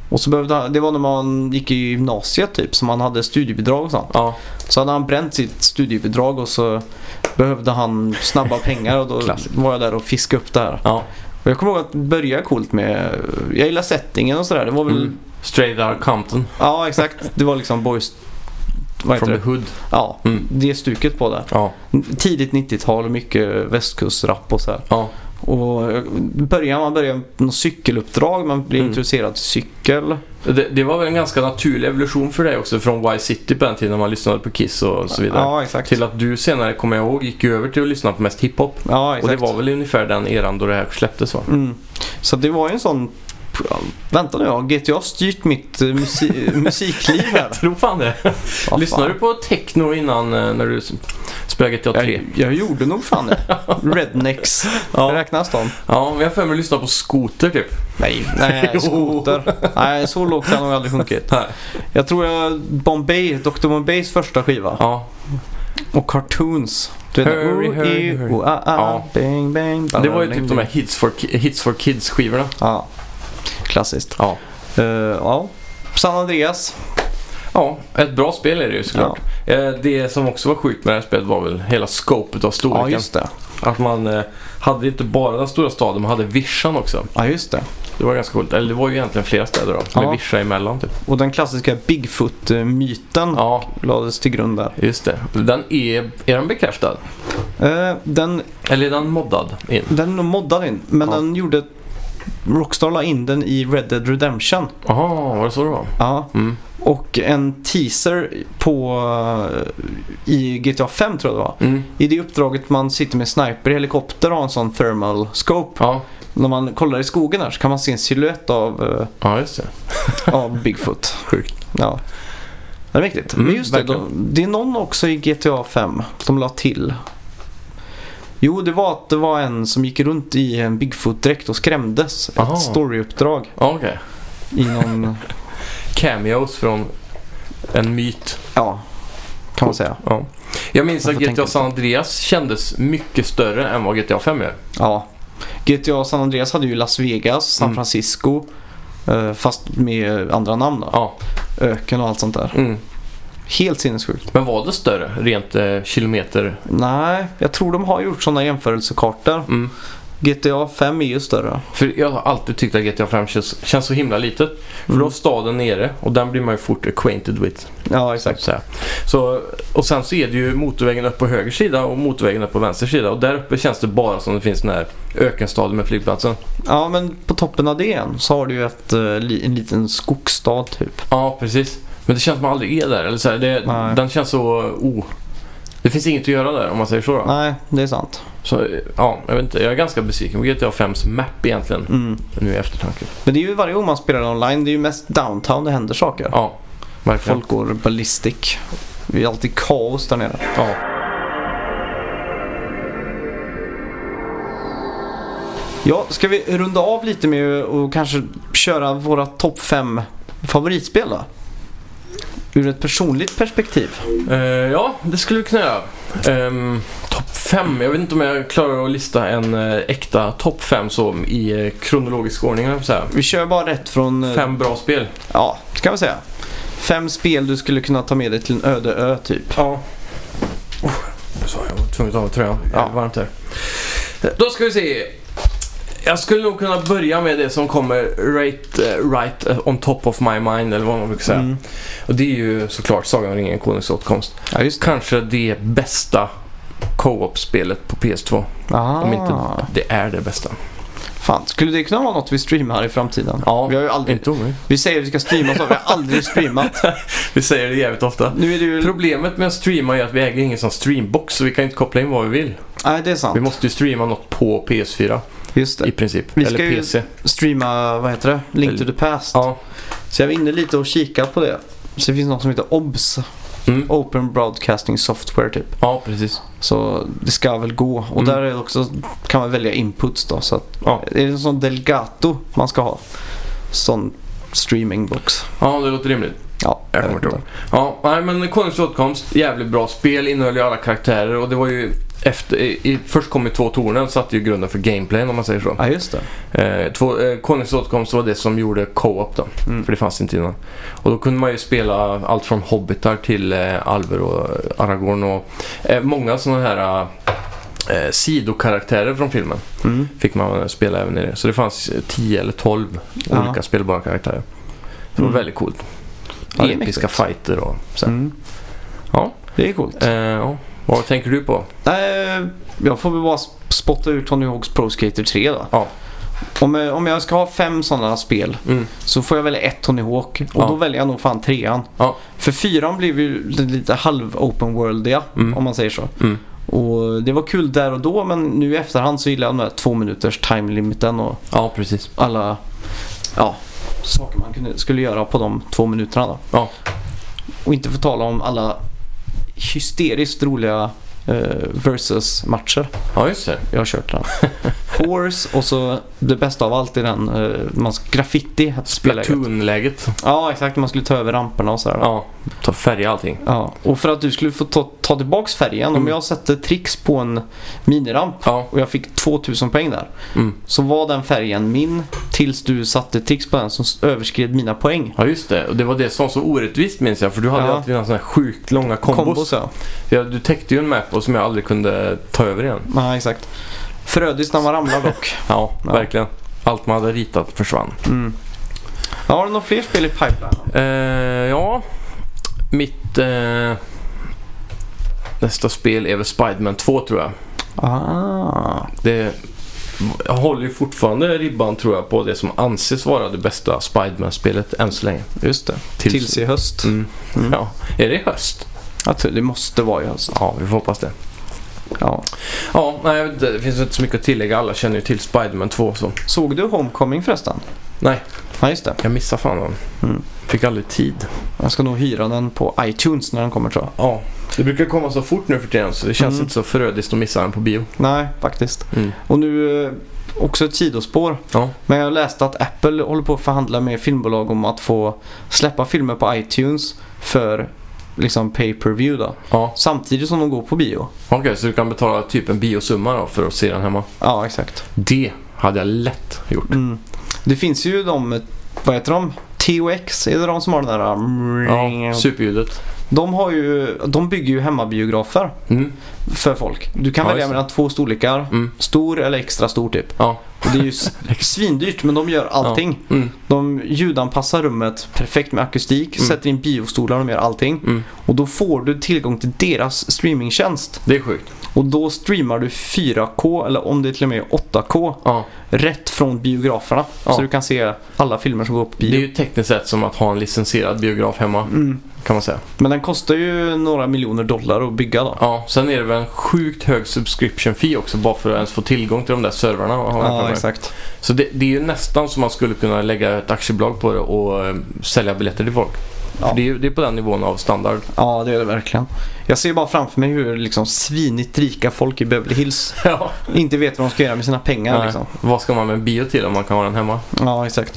Och så behövde han, det var när man gick i gymnasiet typ, så man hade studiebidrag och sånt.
Ja,
Så hade han bränt sitt studiebidrag och så behövde han snabba pengar och då var jag där och fiskade upp det här.
ja.
Och jag kommer ihåg att det började coolt med, jag gillar settingen och sådär. Det var väl,
Mm. Straight Outta Compton.
ja exakt, det var liksom boys, vad
From
det?
the Hood.
Ja,
Mm.
det stuket på det.
Ja,
Tidigt 90-tal, mycket västkustrapp och så här.
ja.
Och börjar man börjar med cykeluppdrag, man blir
Mm.
introducerad till cykel.
Det, det var väl en ganska naturlig evolution för dig också från Y-City på den tiden när man lyssnade på Kiss och så vidare.
Ja, exakt.
Till att du senare, kommer jag ihåg, gick över till att lyssna på mest hiphop.
Ja,
Och
exakt.
det var väl ungefär den eran då det här släpptes va?
Mm. Så det var ju en sån... ja, Vänta nu, har GTA styrt mitt eh, musi- musikliv här?
Jag tror fan det.
Vad
Lyssnade
fan.
du på techno innan eh, när du spelade GTA 3?
Jag, jag gjorde nog fan det. Rednecks.
Ja.
Räknas de?
Ja, men jag har för mig att lyssna på Scooter typ.
Nej, nej, skoter. Nej, så lågt har jag nog aldrig sjunkit.
Nej.
Jag tror jag Bombay, Dr. Bombays första skiva.
Ja,
Och Cartoons. Du vet,
Hurry,
oh,
hurry,
eh,
hurry.
oh, ah, ah,
Ja.
bang, bang,
det var ju typ de här Hits for, hits for Kids-skivorna.
Ja, klassiskt.
Ja.
Eh, ja. San Andreas.
Ja, ett bra spel är det ju såklart. Eh, Det som också var sjukt med det här spelet var väl hela scopet av
Ja,
storleken.
just det.
Att man eh, hade inte bara den stora staden, man hade vischan också.
Ja, just det.
Det var ganska coolt. Eller det var ju egentligen flera städer då,
Ja.
med vischa emellan typ.
Och den klassiska Bigfoot-myten
Ja,
lades till grund där.
just det. Den är, är den bekräftad?
Eh, den,
Eller är den moddad in?
den är nog moddad in, men
Ja.
den gjorde... Rockstar la in den i Red Dead Redemption.
Jaha, var det så det var?
Ja.
Mm.
Och en teaser på... eh, I GTA 5 tror jag det var.
Mm.
I det uppdraget man sitter med sniper i helikopter och har en sån thermal scope.
Ja.
När man kollar i skogen här så kan man se en silhuett av,
ja, just det.
eh, av Bigfoot.
Sjukt.
Ja. Det är viktigt.
Mm,
Men just det, de, det är någon också i GTA 5 som la till. Jo, det var att det var en som gick runt i en Bigfoot-dräkt och skrämdes.
Aha.
Ett storyuppdrag
Ja, okej.
i någon,
Cameos från en myt.
ja, kan man säga.
Ja. Jag minns att GTA San Andreas kändes mycket större än vad GTA 5 gör.
Ja. GTA San Andreas hade ju Las Vegas, San
Mm.
Francisco. eh, Fast med andra namn då.
Ja.
Öken och allt sånt där.
Mm.
Helt sinnessjukt.
Men var det större rent eh, kilometer?
Nej, jag tror de har gjort sådana jämförelsekartor.
Mm.
GTA 5 är ju större.
För jag har alltid tyckt att GTA 5 känns, känns så himla litet. För
Mm.
då är staden nere och den blir man ju fort acquainted with.
Ja,
Så
exakt.
säga. Så, och sen så är det ju motorvägen upp på höger sida och motorvägen upp på vänster sida. Och där uppe känns det bara som det finns den här ökenstaden med flygplatsen.
Ja, men på toppen av det så har du ju ett, eh, en liten skogsstad typ.
Ja, precis. Men det känns som man aldrig är där. Eller så här, det,
Nej.
den känns så... Oh. Det finns inget att göra där om man säger så. Då.
Nej, det är sant.
Så ja, jag vet inte. Jag är ganska besviken på GTA 5s map egentligen.
Mm.
Nu i eftertanke.
Men det är ju varje gång man spelar online, det är ju mest downtown det händer saker.
Ja, verkligen.
Folk går ballistic. Det är alltid kaos där nere.
Ja.
Ja, ska vi runda av lite med och kanske köra våra topp 5 favoritspel då? Ur ett personligt perspektiv.
Eh, ja, det skulle vi kunna göra. Um, topp 5. Jag vet inte om jag klarar att lista en eh, äkta topp 5 så i eh, kronologisk ordning. att säga.
Vi kör bara rätt från... eh,
Fem bra spel.
Ja, det kan vi säga. Fem spel du skulle kunna ta med dig till en öde ö typ.
Ja. Oh, så jag var tvungen att ta av tröjan. Det
Ja.
varmt här. Då ska vi se. Jag skulle nog kunna börja med det som kommer right, eh, right eh, on top of my mind eller vad man brukar säga.
Mm.
Och det är ju såklart Sagan om ringen, Konungens återkomst.
Ja, det.
Kanske det bästa co-op-spelet på PS2.
Ah.
Om inte det är det bästa.
Fan, skulle det kunna vara något vi streamar i framtiden?
Ja,
vi, har ju aldrig,
Inte omöjligt.
vi säger att vi ska streama så, vi har aldrig streamat.
Vi säger det jävligt ofta.
Nu är det ju...
Problemet med att streama är att vi äger ingen sån streambox så vi kan inte koppla in vad vi vill.
Nej, det är sant.
Vi måste ju streama något på PS4
Just
i
det.
princip.
Vi ska
Eller
ju-
PC.
Streama, vad heter det? Link to the past.
Ja.
Så jag var inne lite och kikat på det. Så det finns något som heter OBS.
Mm.
Open Broadcasting Software typ.
ja, precis.
Så det ska väl gå. Och
Mm.
där är det också, kan man välja inputs då. Så att,
Ja.
är det en sån Delgato man ska ha? Sån streamingbox.
ja, det låter rimligt.
Ja,
Jag kommer inte
inte.
Ja, nej, men Konungens åtkomst, jävligt bra spel, innehöll ju alla karaktärer och det var ju efter, i, först kom ju två tornen, satte ju grunden för gameplayen om man säger så.
Ja, just det.
Eh, två, eh, Konungens åtkomst var det som gjorde co-op då,
Mm.
för det fanns inte innan. Och då kunde man ju spela allt från hobbitar till eh, alver och Aragorn och eh, många sådana här eh, sidokaraktärer från filmen
Mm.
fick man spela även i det. Så det fanns eh, 10 eller 12
Ja.
olika spelbara karaktärer. Det var
Mm.
väldigt coolt. Episka
mäktigt.
fighter och så.
Mm.
Ja.
Det är coolt.
Eh, ja. Vad tänker du på?
Nej, jag får väl bara spotta ur Tony Hawk's Pro Skater 3 då.
Ja.
Om, jag- om jag ska ha fem sådana spel
Mm.
så får jag välja ett Tony Hawk. Och
Ja.
då väljer jag nog fan trean.
Ja.
För fyran blev ju lite halv open worldiga
Mm.
om man säger så.
Mm.
Och det var kul där och då men nu i efterhand så gillar jag den här två minuters time limiten och
Ja, precis.
alla ja, saker man kunde, skulle göra på de två minuterna då.
Ja.
Och inte få tala om alla hysteriskt roliga eh, versus-matcher
Ja, just det.
jag har kört den. Horse och så det bästa av allt är den eh, man, graffiti. att spela i.
Splatoon-läget.
Ja exakt, man skulle ta över ramperna och sådär. Ja.
Ta färg allting.
Ja. Och för att du skulle få ta, ta tillbaks färgen, om
Mm.
jag sätter tricks på en miniramp
Ja.
och jag fick 2000 poäng där.
Mm.
Så var den färgen min tills du satte tricks på den som överskred mina poäng.
Ja, just det. Och det var det som var så orättvist minns jag. För du hade
Ja.
alltid sån här sjukt långa kombos.
Kombos ja.
Ja, du täckte ju en map och som jag aldrig kunde ta över igen.
ja exakt. Förödiskt när man ramlar dock.
Ja,
Ja.
verkligen. Allt man hade ritat försvann.
Mm. Ja, har du några fler spel i pipeline?
Eh, ja, mitt eh, nästa spel är väl Spiderman 2 tror jag.
Ah.
Det jag håller ju fortfarande ribban tror jag på det som anses vara det bästa Spiderman-spelet än så länge.
Just det.
Tills-
Tills, i höst.
Mm.
Mm.
Ja, är det i höst?
Jag tror det måste vara i höst.
Ja, vi får hoppas det.
Ja.
Ja, nej, det finns inte så mycket att tillägga. Alla känner ju till Spiderman 2 så.
Såg du Homecoming förresten?
Nej,
Ja, just det.
jag missade fan den.
Mm.
Fick aldrig tid.
Jag ska nog hyra den på iTunes när den kommer tror jag.
Ja, det brukar komma så fort nu för tiden så det känns
Mm.
inte så förödiskt att missa den på bio.
Nej, faktiskt.
Mm.
Och nu eh, också ett sidospår.
Ja.
Men jag läste att Apple håller på att förhandla med filmbolag om att få släppa filmer på iTunes för liksom pay per view då.
Ja,
Samtidigt som de går på bio.
okej så du kan betala typ en biosumma då för att se den hemma.
Ja, exakt.
Det hade jag lätt gjort.
Mm. Det finns ju de, vad heter de? TOX, är det de som har den där?
Ja, superljudet.
De, har ju, de bygger ju hemmabiografer
Mm.
för folk. Du kan
Ja,
välja mellan två storlekar.
Mm.
Stor eller extra stor typ.
Ja.
Och det är ju svindyrt men de gör allting.
Mm.
De ljudanpassar rummet perfekt med akustik,
Mm.
sätter in biostolar och de gör allting.
Mm.
Och då får du tillgång till deras streamingtjänst.
Det är sjukt.
Och då streamar du 4K eller om det till och med är 8K
Ja.
rätt från biograferna.
Ja.
Så du kan se alla filmer som går på
Det är
bio.
ju tekniskt sett som att ha en licensierad biograf hemma
Mm.
kan man säga.
Men den kostar ju några miljoner dollar att bygga då.
Ja, sen är det väl en sjukt hög subscription fee också bara för att ens få tillgång till de där servrarna.
Ja, exakt.
Så det, det är ju nästan som man skulle kunna lägga ett aktiebolag på det och eh, sälja biljetter till folk.
Ja.
Det, är, det är på den nivån av standard.
Ja, det är det verkligen. Jag ser bara framför mig hur liksom svinigt rika folk i Beverly Hills
Ja.
inte vet vad de ska göra med sina pengar. Liksom.
Vad ska man med en bio till om man kan ha den hemma?
Ja, exakt.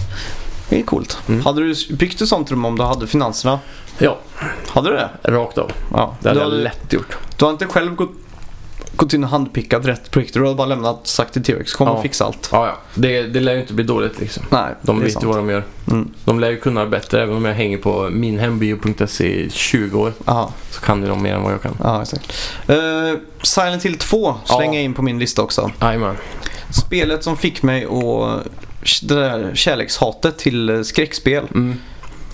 Det är coolt.
Mm.
Hade du byggt ett sånt rum om du hade finanserna?
Ja,
Hade du det?
rakt av.
Ja.
Det hade
du,
jag
hade,
lätt gjort.
du har inte själv gått, gått in och handpickat rätt projektor. Du har bara lämnat sagt till T-Rex. Kom
Ja.
och fixa allt.
Ja, ja. Det, det lär ju inte bli dåligt liksom.
Nej,
De vet
sant.
ju vad de gör.
Mm.
De lär ju kunna bättre. Även om jag hänger på minhembio.se i 20 år
Ja,
så kan ju de mer än vad jag kan.
ja, exakt. Uh, Silent Hill 2 slänger
Ja.
jag in på min lista också.
Jajamän.
Spelet som fick mig att det där kärlekshatet till skräckspel.
Mm.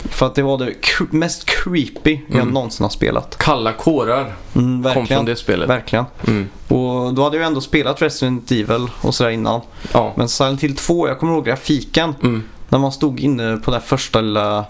För att det var det mest creepy jag
Mm.
någonsin har spelat.
Kalla kårar
Mm,
kom från
verkligen.
det spelet.
Verkligen.
Mm.
Och då hade jag ändå spelat Resident Evil och sådär innan.
Ja.
Men Silent Hill 2, jag kommer ihåg grafiken.
Mm.
När man stod inne på det här första lilla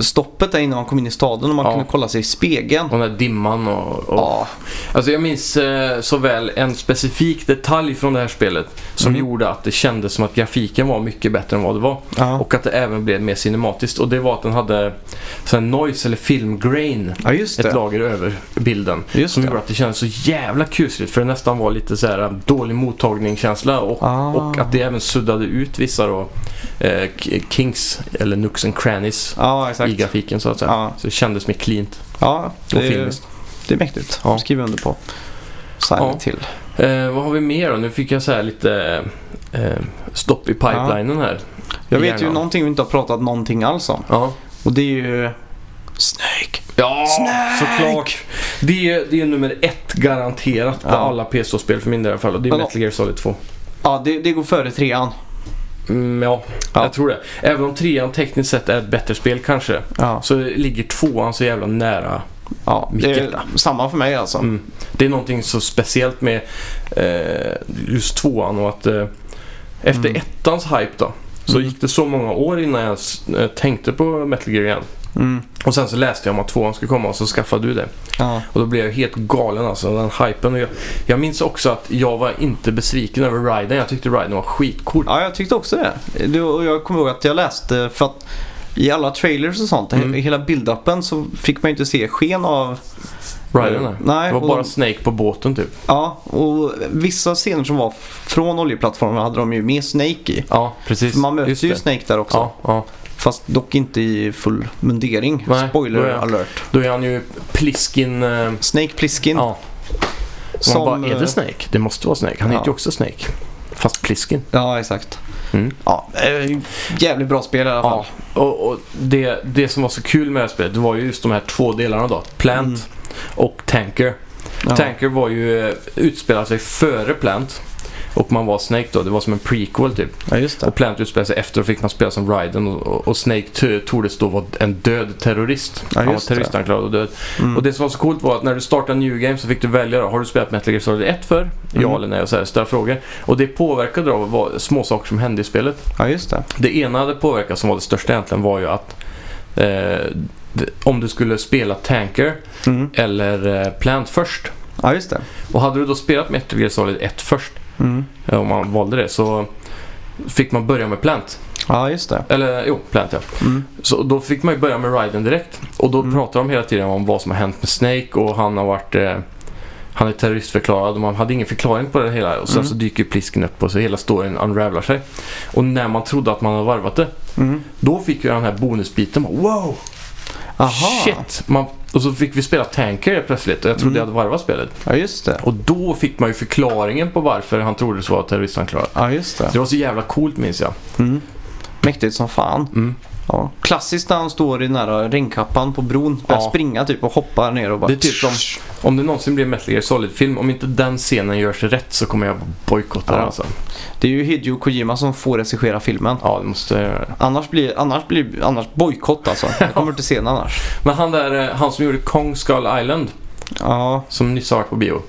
stoppet där innan man kom in i staden och man
Ja.
kunde kolla sig i spegeln.
Och den där dimman och... och
Ja,
Alltså jag minns eh, så väl en specifik detalj från det här spelet som
Mm.
gjorde att det kändes som att grafiken var mycket bättre än vad det var.
ja.
Och att det även blev mer cinematiskt. Och det var att den hade sån noise eller film grain.
ja
Ett lager över bilden.
Just
som
det.
gjorde att det kändes så jävla kusligt. För det nästan var lite så här äh, dålig mottagningskänsla. Och,
Ah.
och att det även suddade ut vissa då, eh, kinks eller nooks and crannies
Ja,
i grafiken så att säga.
Ja,
Så det kändes mer cleant
ja
och
det, är,
filmiskt.
det är mäktigt.
Ja.
Ja. skriver under på. Silent Hill.
Eh, vad har vi mer då? Nu fick jag så här lite eh, stopp i pipelinen här.
Jag vet ju
Gärna.
någonting vi inte har pratat någonting alls om.
Ja.
Och det är ju Snake.
Ja,
Snake!
såklart. Det är, det är nummer ett garanterat på
Ja.
alla PS2-spel för min del i alla fall. Och det är Metal Gear Solid 2.
Ja, det, det går före trean.
Mm, ja,
Ja.
jag tror det. Även om trean tekniskt sett är ett bättre spel kanske.
Ja,
Så ligger tvåan så jävla nära.
ja
Mitt hjärta.
samma för mig alltså.
Mm. Det är någonting så speciellt med eh, just tvåan och att eh, efter
Mm.
ettans hype då. Så
Mm.
gick det så många år innan jag s- eh, tänkte på Metal Gear igen.
Mm.
Och sen så läste jag om att tvåan skulle komma och så skaffade du det.
Ja.
Och då blev jag helt galen alltså, den hypen. Jag, jag minns också att jag var inte besviken över Riden. Jag tyckte Riden var skitcool.
ja, jag tyckte också det. Och jag kommer ihåg att jag läste för att i alla trailers och sånt,
Mm.
i hela build-upen så fick man ju inte se sken av...
Riden där.
Nej,
Det var bara Snake på båten typ.
Ja, och vissa scener som var från oljeplattformen hade de ju med Snake i.
Ja, precis.
För man möter ju. Snake där också.
Ja, ja.
Fast dock inte i full mundering.
Nej,
Spoiler
då är
alert.
Då är han ju Pliskin... Eh,
Snake Plissken.
ja.
som,
man bara, är
eh,
det Snake? Det måste vara Snake. Han
Ja.
heter ju också Snake. Fast Pliskin.
Ja, exakt.
Mm.
Ja, eh, jävligt bra spel i alla fall.
Ja, och, och det, det som var så kul med det här spelet, det var ju just de här två delarna då. Plant
Mm.
och Tanker.
Ja.
Tanker var ju, eh, utspelade sig före Plant. Och man var Snake då, det var som en prequel typ.
Ja, just det.
Och Plant utspelade sig efter och fick man spela som Raiden och, och, Snake tordes då vara en död terrorist.
Ja,
Han var terroristanklagad och död.
Mm.
Och det som var så coolt var att när du startade New Game så fick du välja då, har du spelat Metal Gear Solid 1 för? Ja
Mm.
eller nej och så här, ställa frågor. Och det påverkade då vad, små saker som hände i spelet.
Ja, just det.
Det ena det påverkade som var det största egentligen var ju att eh, om du skulle spela Tanker
Mm.
eller eh, Plant först.
Ja, just det.
Och hade du då spelat Metal Gear Solid 1 först,
Mm.
om man valde det, så fick man börja med Plant.
Ja, just det.
Eller jo, Plant ja.
Mm.
Så då fick man ju börja med Raiden direkt. Och då
Mm.
pratar de hela tiden om vad som har hänt med Snake och han har varit... Eh, han är terroristförklarad och man hade ingen förklaring på det hela. Och sen
Mm.
så dyker Plisken upp och så hela storyn unravelar sig. Och när man trodde att man hade varvat det,
Mm.
då fick ju den här bonusbiten wow!
Aha.
Shit! Man, och så fick vi spela Tanker plötsligt och jag trodde
Mm.
jag hade varvat spelet.
Ja, just det.
Och då fick man ju förklaringen på varför han troddes vara terroristanklagad.
Ja, just det.
Så det var så jävla coolt minns jag.
Mm. Mäktigt som fan.
Mm.
Ja. Klassiskt när han står i den här regnkappan på bron. Börjar
Ja.
springa typ och hoppar ner och bara...
Det är typ som- Om det någonsin blir en Metal Gear Solid-film, om inte den scenen görs rätt så kommer jag bojkotta
Ja.
den alltså.
Det är ju Hideo Kojima som får regissera filmen.
Ja, det måste.
Annars blir annars blir annars bojkott alltså. Jag kommer inte se den annars.
Men han där, eh, han som gjorde Kong Skull Island,
Ja,
som nyss har varit på bio.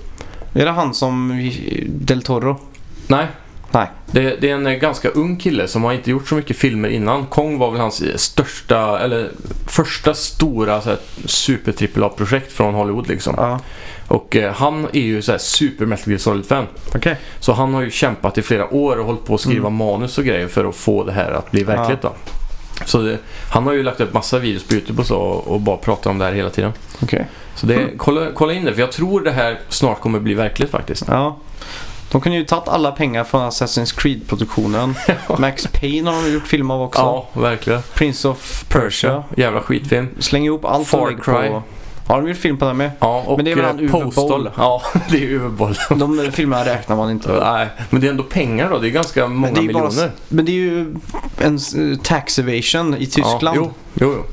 är det han som Del Toro?
Nej.
Nej.
Det, det är en eh, ganska ung kille som har inte gjort så mycket filmer innan. Kong var väl hans eh, största, eller första stora så här, super AAA-projekt från Hollywood liksom.
Ja,
Och eh, han är ju så här super Metal Gear Solid-fan.
okej.
Så han har ju kämpat i flera år och hållit på att skriva
Mm.
manus och grejer för att få det här att bli verklighet då. Så det, han har ju lagt upp massa videos på YouTube och så och, bara pratar om det här hela tiden.
Okej.
Så det, kolla, kolla in det för jag tror det här snart kommer bli verklighet faktiskt.
Ja. De kunde ju tagit alla pengar från Assassin's Creed-produktionen. Max Payne har de gjort film av också.
Ja, verkligen.
Prince of Persia.
Jävla skitfilm.
Släng ihop allt
Far Cry.
på... Har de gjort film på den med?
Ja, och
Men det är väl han
eh, Postal. Ja, det är Uwe.
De filmerna räknar man inte.
Nej, men det är ändå pengar då. Det är ganska många
det är bara-
miljoner.
Men det är ju en tax evasion i Tyskland.
Ja, jo, jo, jo.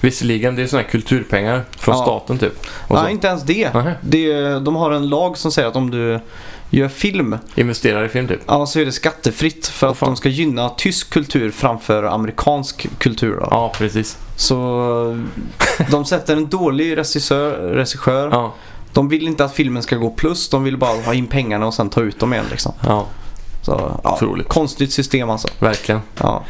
Visserligen, det är sådana här kulturpengar från
Ja.
staten typ.
Nej, inte ens det. Det. De har en lag som säger att om du gör film,
Investerar i film typ.
ja, så är det skattefritt för att
fan.
de ska gynna tysk kultur framför amerikansk kultur. Då.
Ja, precis.
Så de sätter en dålig regissör, regissör.
Ja,
De vill inte att filmen ska gå plus, de vill bara ha in pengarna och sen ta ut dem igen liksom.
ja,
Så, ja,
Otroligt.
Konstigt system alltså.
verkligen.
Ja.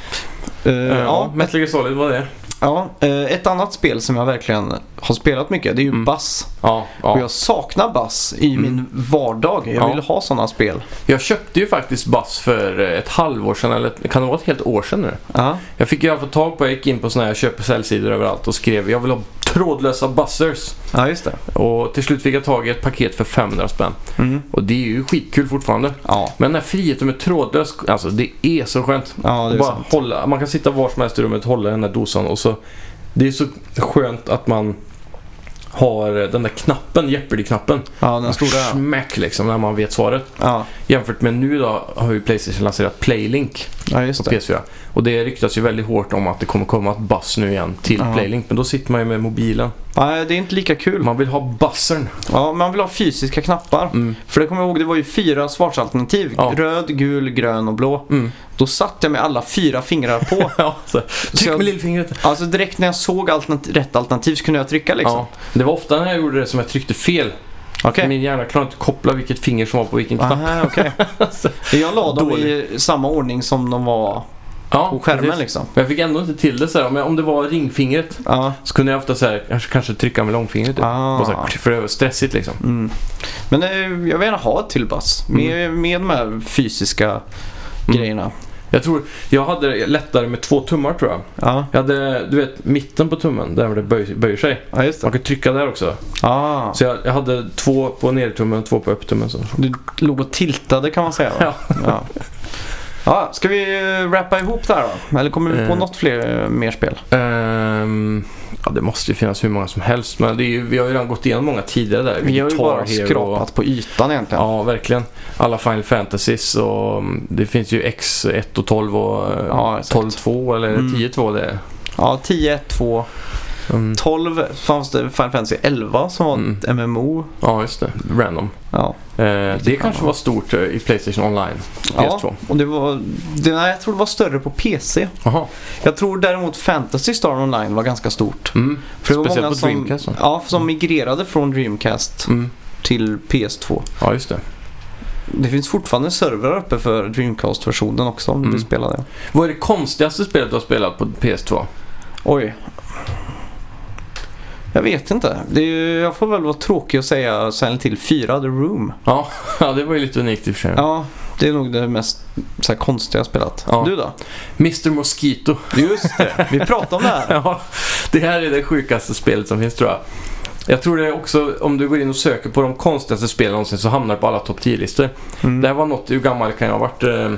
Eh,
ja,
ja,
Metal Gear Solid var det.
Ja, eh, ett annat spel som jag verkligen har spelat mycket det är ju
Mm.
Bass.
Ja,
Och
ja.
jag saknar Bass i
Mm.
min vardag. Jag
Ja.
vill ha sådana spel.
Jag köpte ju faktiskt Bass för ett halvår sedan, eller kan det vara ett helt år sedan nu?
Ja,
Jag fick i alla fall tag på, jag gick in på sådana här köp och säljsidor överallt och skrev jag vill ha trådlösa buzzers.
ja just det.
Och till slut fick jag tag i ett paket för 500 spänn.
Mm.
Och det är ju skitkul fortfarande.
Ja,
Men den här friheten med trådlös, alltså det är så skönt.
ja det är
bara
sant.
hålla, man kan sitta var som helst i rummet, hålla den där dosan och så Det är så skönt att man har den där knappen, Jeopardy-knappen.
Ja, den stora.
Smack liksom när man vet svaret.
Ja,
Jämfört med nu då har ju Playstation lanserat Playlink
ja
på
det.
PS4. Och det ryktas ju väldigt hårt om att det kommer komma ett buzz nu igen till
Ja.
Playlink. Men då sitter man ju med mobilen.
Nej, det är inte lika kul.
Man vill ha buzzern.
Ja, man vill ha fysiska knappar.
Mm.
För det kommer jag ihåg, det var ju fyra svarsalternativ.
Ja.
Röd, gul, grön och blå.
Mm.
Då satt jag med alla fyra fingrar på.
Ja, så. Tryck
jag-
med lillfingret.
alltså direkt när jag såg alternat- rätt alternativ så kunde jag trycka liksom.
Ja. Det var ofta när jag gjorde det som jag tryckte fel.
Okej.
Min hjärna klarade inte att koppla vilket finger som var på vilken knapp.
Aha, okej. Jag la dem i samma ordning som de var
Ja,
på skärmen
precis.
liksom.
Men jag fick ändå inte till det så här. Men om det var ringfingret
Ja.
så kunde jag ofta så här, kanske, kanske trycka med långfingret. Typ.
Ah.
Här, för det var stressigt liksom.
Mm. Men eh, jag vill gärna ha ett till bass. Med, med de här fysiska
Mm.
grejerna.
Jag tror, jag hade lättare med två tummar tror jag.
Ja,
Jag hade, du vet, mitten på tummen, där det böj, böjer sig.
ja.
Man kan trycka där också.
Ah,
Så jag, jag hade två på nedertummen och två på upptummen. Så.
du låg och tiltade kan man säga?
Ja.
ja. Ja, ska vi eh, rappa ihop det här då? Eller kommer vi på
Eh.
något fler eh, mer spel?
Ehm, ja, det måste ju finnas hur många som helst. Men ju, vi har ju redan gått igenom många tidigare där.
Vi har ju bara skrapat på ytan egentligen.
Ja, verkligen. Alla Final Fantasies och mm, det finns ju X1 och 12 och
Ja, exakt.
12-2 eller
Mm.
10-2 det är.
Ja, 10, 2,
Mm.
12 fanns det Final Fantasy 11 som var
Mm.
ett MMO.
Ja, just det. Random.
Ja.
Eh, det kanske var stort eh, i Playstation Online. PS2.
ja, och det var, det, nej, jag tror det var större på PC.
Jaha.
Jag tror däremot Fantasy Star Online var ganska stort.
Mm.
För det var
Speciellt
många
på
som,
Dreamcast. då.
Ja, som migrerade från Dreamcast
Mm.
till PS2.
Ja, just det.
Det finns fortfarande servrar uppe för Dreamcast-versionen också om du
Mm.
vill spela det.
Vad är det konstigaste spelet du har spelat på PS2?
Oj. Jag vet inte. Ju- jag får väl vara tråkig och säga Silent Hill 4, The Room.
Ja, ja det var ju lite unikt i och för sig.
Ja, det är nog det mest så här, konstiga jag spelat.
Ja.
Du då?
Mr Mosquito.
Just det, vi pratade om det här.
Ja, det här är det sjukaste spelet som finns tror jag. Jag tror det är också, om du går in och söker på de konstigaste spelen någonsin så hamnar det på alla topp 10-listor.
Mm.
Det här var något, hur gammal kan jag ha varit? Eh,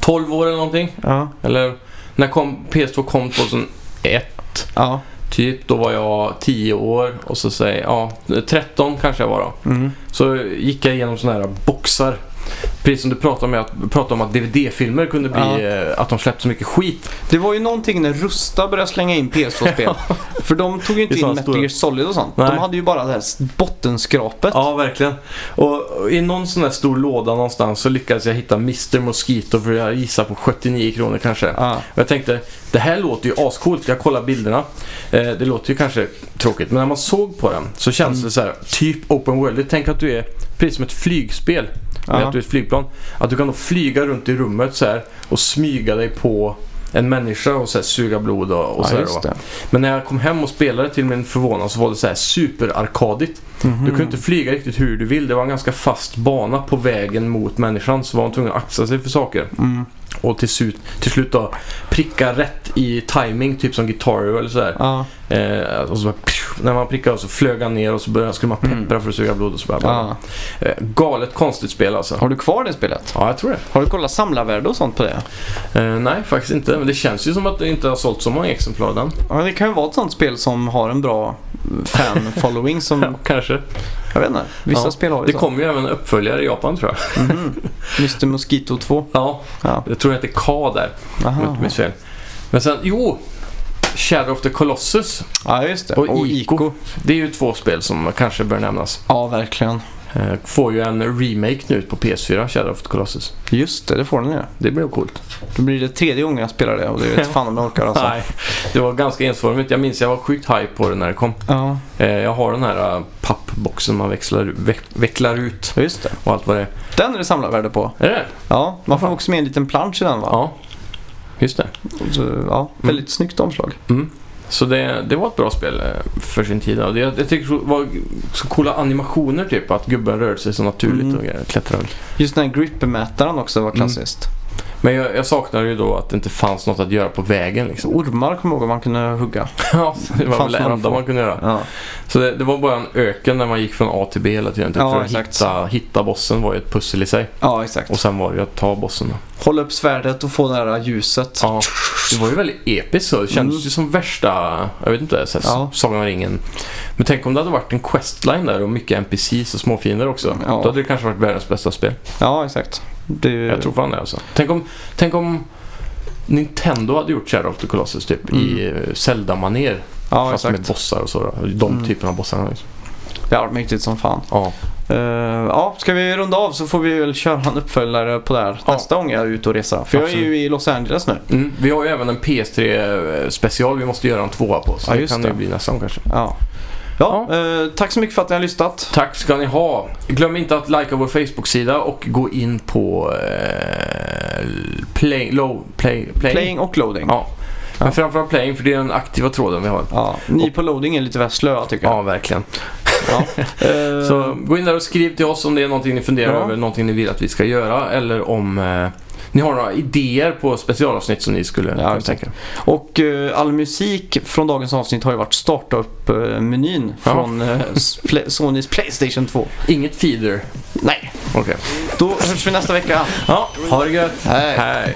12 år eller någonting?
Ja,
Eller när kom, PS2 kom 2001
ja.
Typ. Då var jag 10 år och så säger ja 13 kanske jag var då.
Mm.
Så gick jag igenom sådana här boxar. Precis som du pratade om, att, pratade om att DVD-filmer kunde bli,
Ja.
eh, att de släppte så mycket skit.
Det var ju någonting när Rusta började slänga in PS2-spel. För de tog ju inte in Metal. Gear Solid och sånt.
Nej.
De hade ju bara det här bottenskrapet.
Ja, verkligen. Och i någon sån här stor låda någonstans så lyckades jag hitta Mr Mosquito för jag gissar på 79 kronor kanske.
Ja.
Och jag tänkte, det här låter ju ascoolt. Jag kollar bilderna. Eh, det låter ju kanske tråkigt, men när man såg på den så känns
Mm.
det så här, typ open world. Tänk att du är precis som ett flygspel. Med att du är ett flygplan. Att du kan då flyga runt i rummet så här och smyga dig på en människa och så här, suga blod och, och så
ja,
här, va.
det.
Men när jag kom hem och spelade till min förvånan så var det så här superarkadigt.
Mhm.
Du kunde inte flyga riktigt hur du vill. Det var en ganska fast bana på vägen mot människan. Så var man tvungen att akta sig för saker.
Mm.
Och till slut, till slut då pricka rätt i timing typ som Guitar eller sådär.
Ja.
Eh, och så bara, pju, när man prickade så flög han ner och så började, skulle man peppra
Mm.
för att suga blod och så bara,
Ja.
eh, Galet konstigt spel alltså.
Har du kvar det spelet?
Ja, jag tror det.
Har du kollat samlarvärde och sånt på det?
Eh, nej, faktiskt inte. Men det känns ju som att det inte har sålt så många exemplar den.
Ja, det kan ju vara ett sånt spel som har en bra fan-following som,
Ja, kanske.
jag vet inte, vissa
Ja.
spel har
Det
så.
kommer ju även en uppföljare i Japan tror jag.
Mhm. Mr Mosquito 2.
Ja,
Ja.
jag tror det heter K där. Om jag
Aha.
inte fel. Men sen, jo! Shadow of the Colossus.
Ja, just det.
Och
Och,
Ico.
Ico.
Det är ju två spel som kanske bör nämnas.
Ja, verkligen.
Eh, får ju en remake nu på PS4, Shadow of the Colossus.
Just det, det får den ju.
Det blev coolt.
Då blir det tredje gången jag spelar det och det vet fan om jag orkar alltså.
Nej, det var ganska ensformigt. Jag minns jag var sjukt hype på det när det kom.
Ja,
Eh, jag har den här uh, pappboxen man växlar, veck, vecklar ut
just det.
och allt vad det är.
Den är det samlarvärde på.
Är det
Ja, man får också med en liten plansch i den va?
Ja, just det.
Så, ja, väldigt snyggt omslag.
Mm. Så det, det var ett bra spel eh, för sin tid. Det, jag tycker det var så coola animationer typ. Att gubben rörde sig så naturligt
Mm.
och grejer, klättrade.
Just den här gripmätaren också var klassiskt.
Men jag, jag saknar ju då att det inte fanns något att göra på vägen liksom.
Ormar kommer jag ihåg man kunde hugga.
Ja, det var väl det enda man kunde göra.
Ja,
Så det, det var bara en öken där man gick från A till B hela tiden. Typ,
Ja,
för att hitta, hitta bossen var ju ett pussel i sig.
ja exakt.
Och sen var det ju att ta bossen. Då.
Hålla upp svärdet och få det här ljuset.
Ja, det var ju väldigt episkt så. Det kändes
Mm.
ju som värsta, jag vet inte, så här,
Ja.
Sagan om ringen. Men tänk om det hade varit en questline där och mycket NPCs och småfiender också.
Ja.
Då hade det kanske varit världens bästa spel.
Ja, exakt. Det,
Jag tror fan det alltså. Tänk om, tänk om Nintendo hade gjort Shadow of the Colossus typ i eh, Zelda-manér.
Mm. Ja,
fast med
exakt.
bossar och så. Då. De
Mm.
typerna av bossarna. Liksom.
Det har varit mäktigt som fan.
Ja.
Uh, ja, ska vi runda av så får vi väl köra en uppföljare på det här
Ja.
nästa gång jag är ute och reser. För jag är ju i Los Angeles nu.
Mm. Vi har ju även en PS3 special vi måste göra en tvåa på. Så
Ja,
det
just
kan
det.
ju bli nästa gång kanske.
Ja. Ja, eh, tack så mycket för att ni har lyssnat.
Tack ska ni ha. Glöm inte att likea vår Facebook-sida och gå in på eh, play, low, play, play.
Playing och loading.
Ja. Men framförallt playing för det är den aktiva tråden vi har.
Ja, ni på loading är lite väl slöa tycker jag.
Ja, verkligen.
Ja. Eh,
Så gå in där och skriv till oss om det är någonting ni funderar
Ja.
över, någonting ni vill att vi ska göra eller om eh, ni har några idéer på specialavsnitt som ni skulle kunna
exakt.
tänka.
Och eh, all musik från dagens avsnitt har ju varit starta upp-menyn
Ja.
från eh, Sonys Playstation 2.
Inget feeder.
Nej,
Okej.
då hörs vi nästa vecka.
Ja, ha det gött.
Hej.
Hej.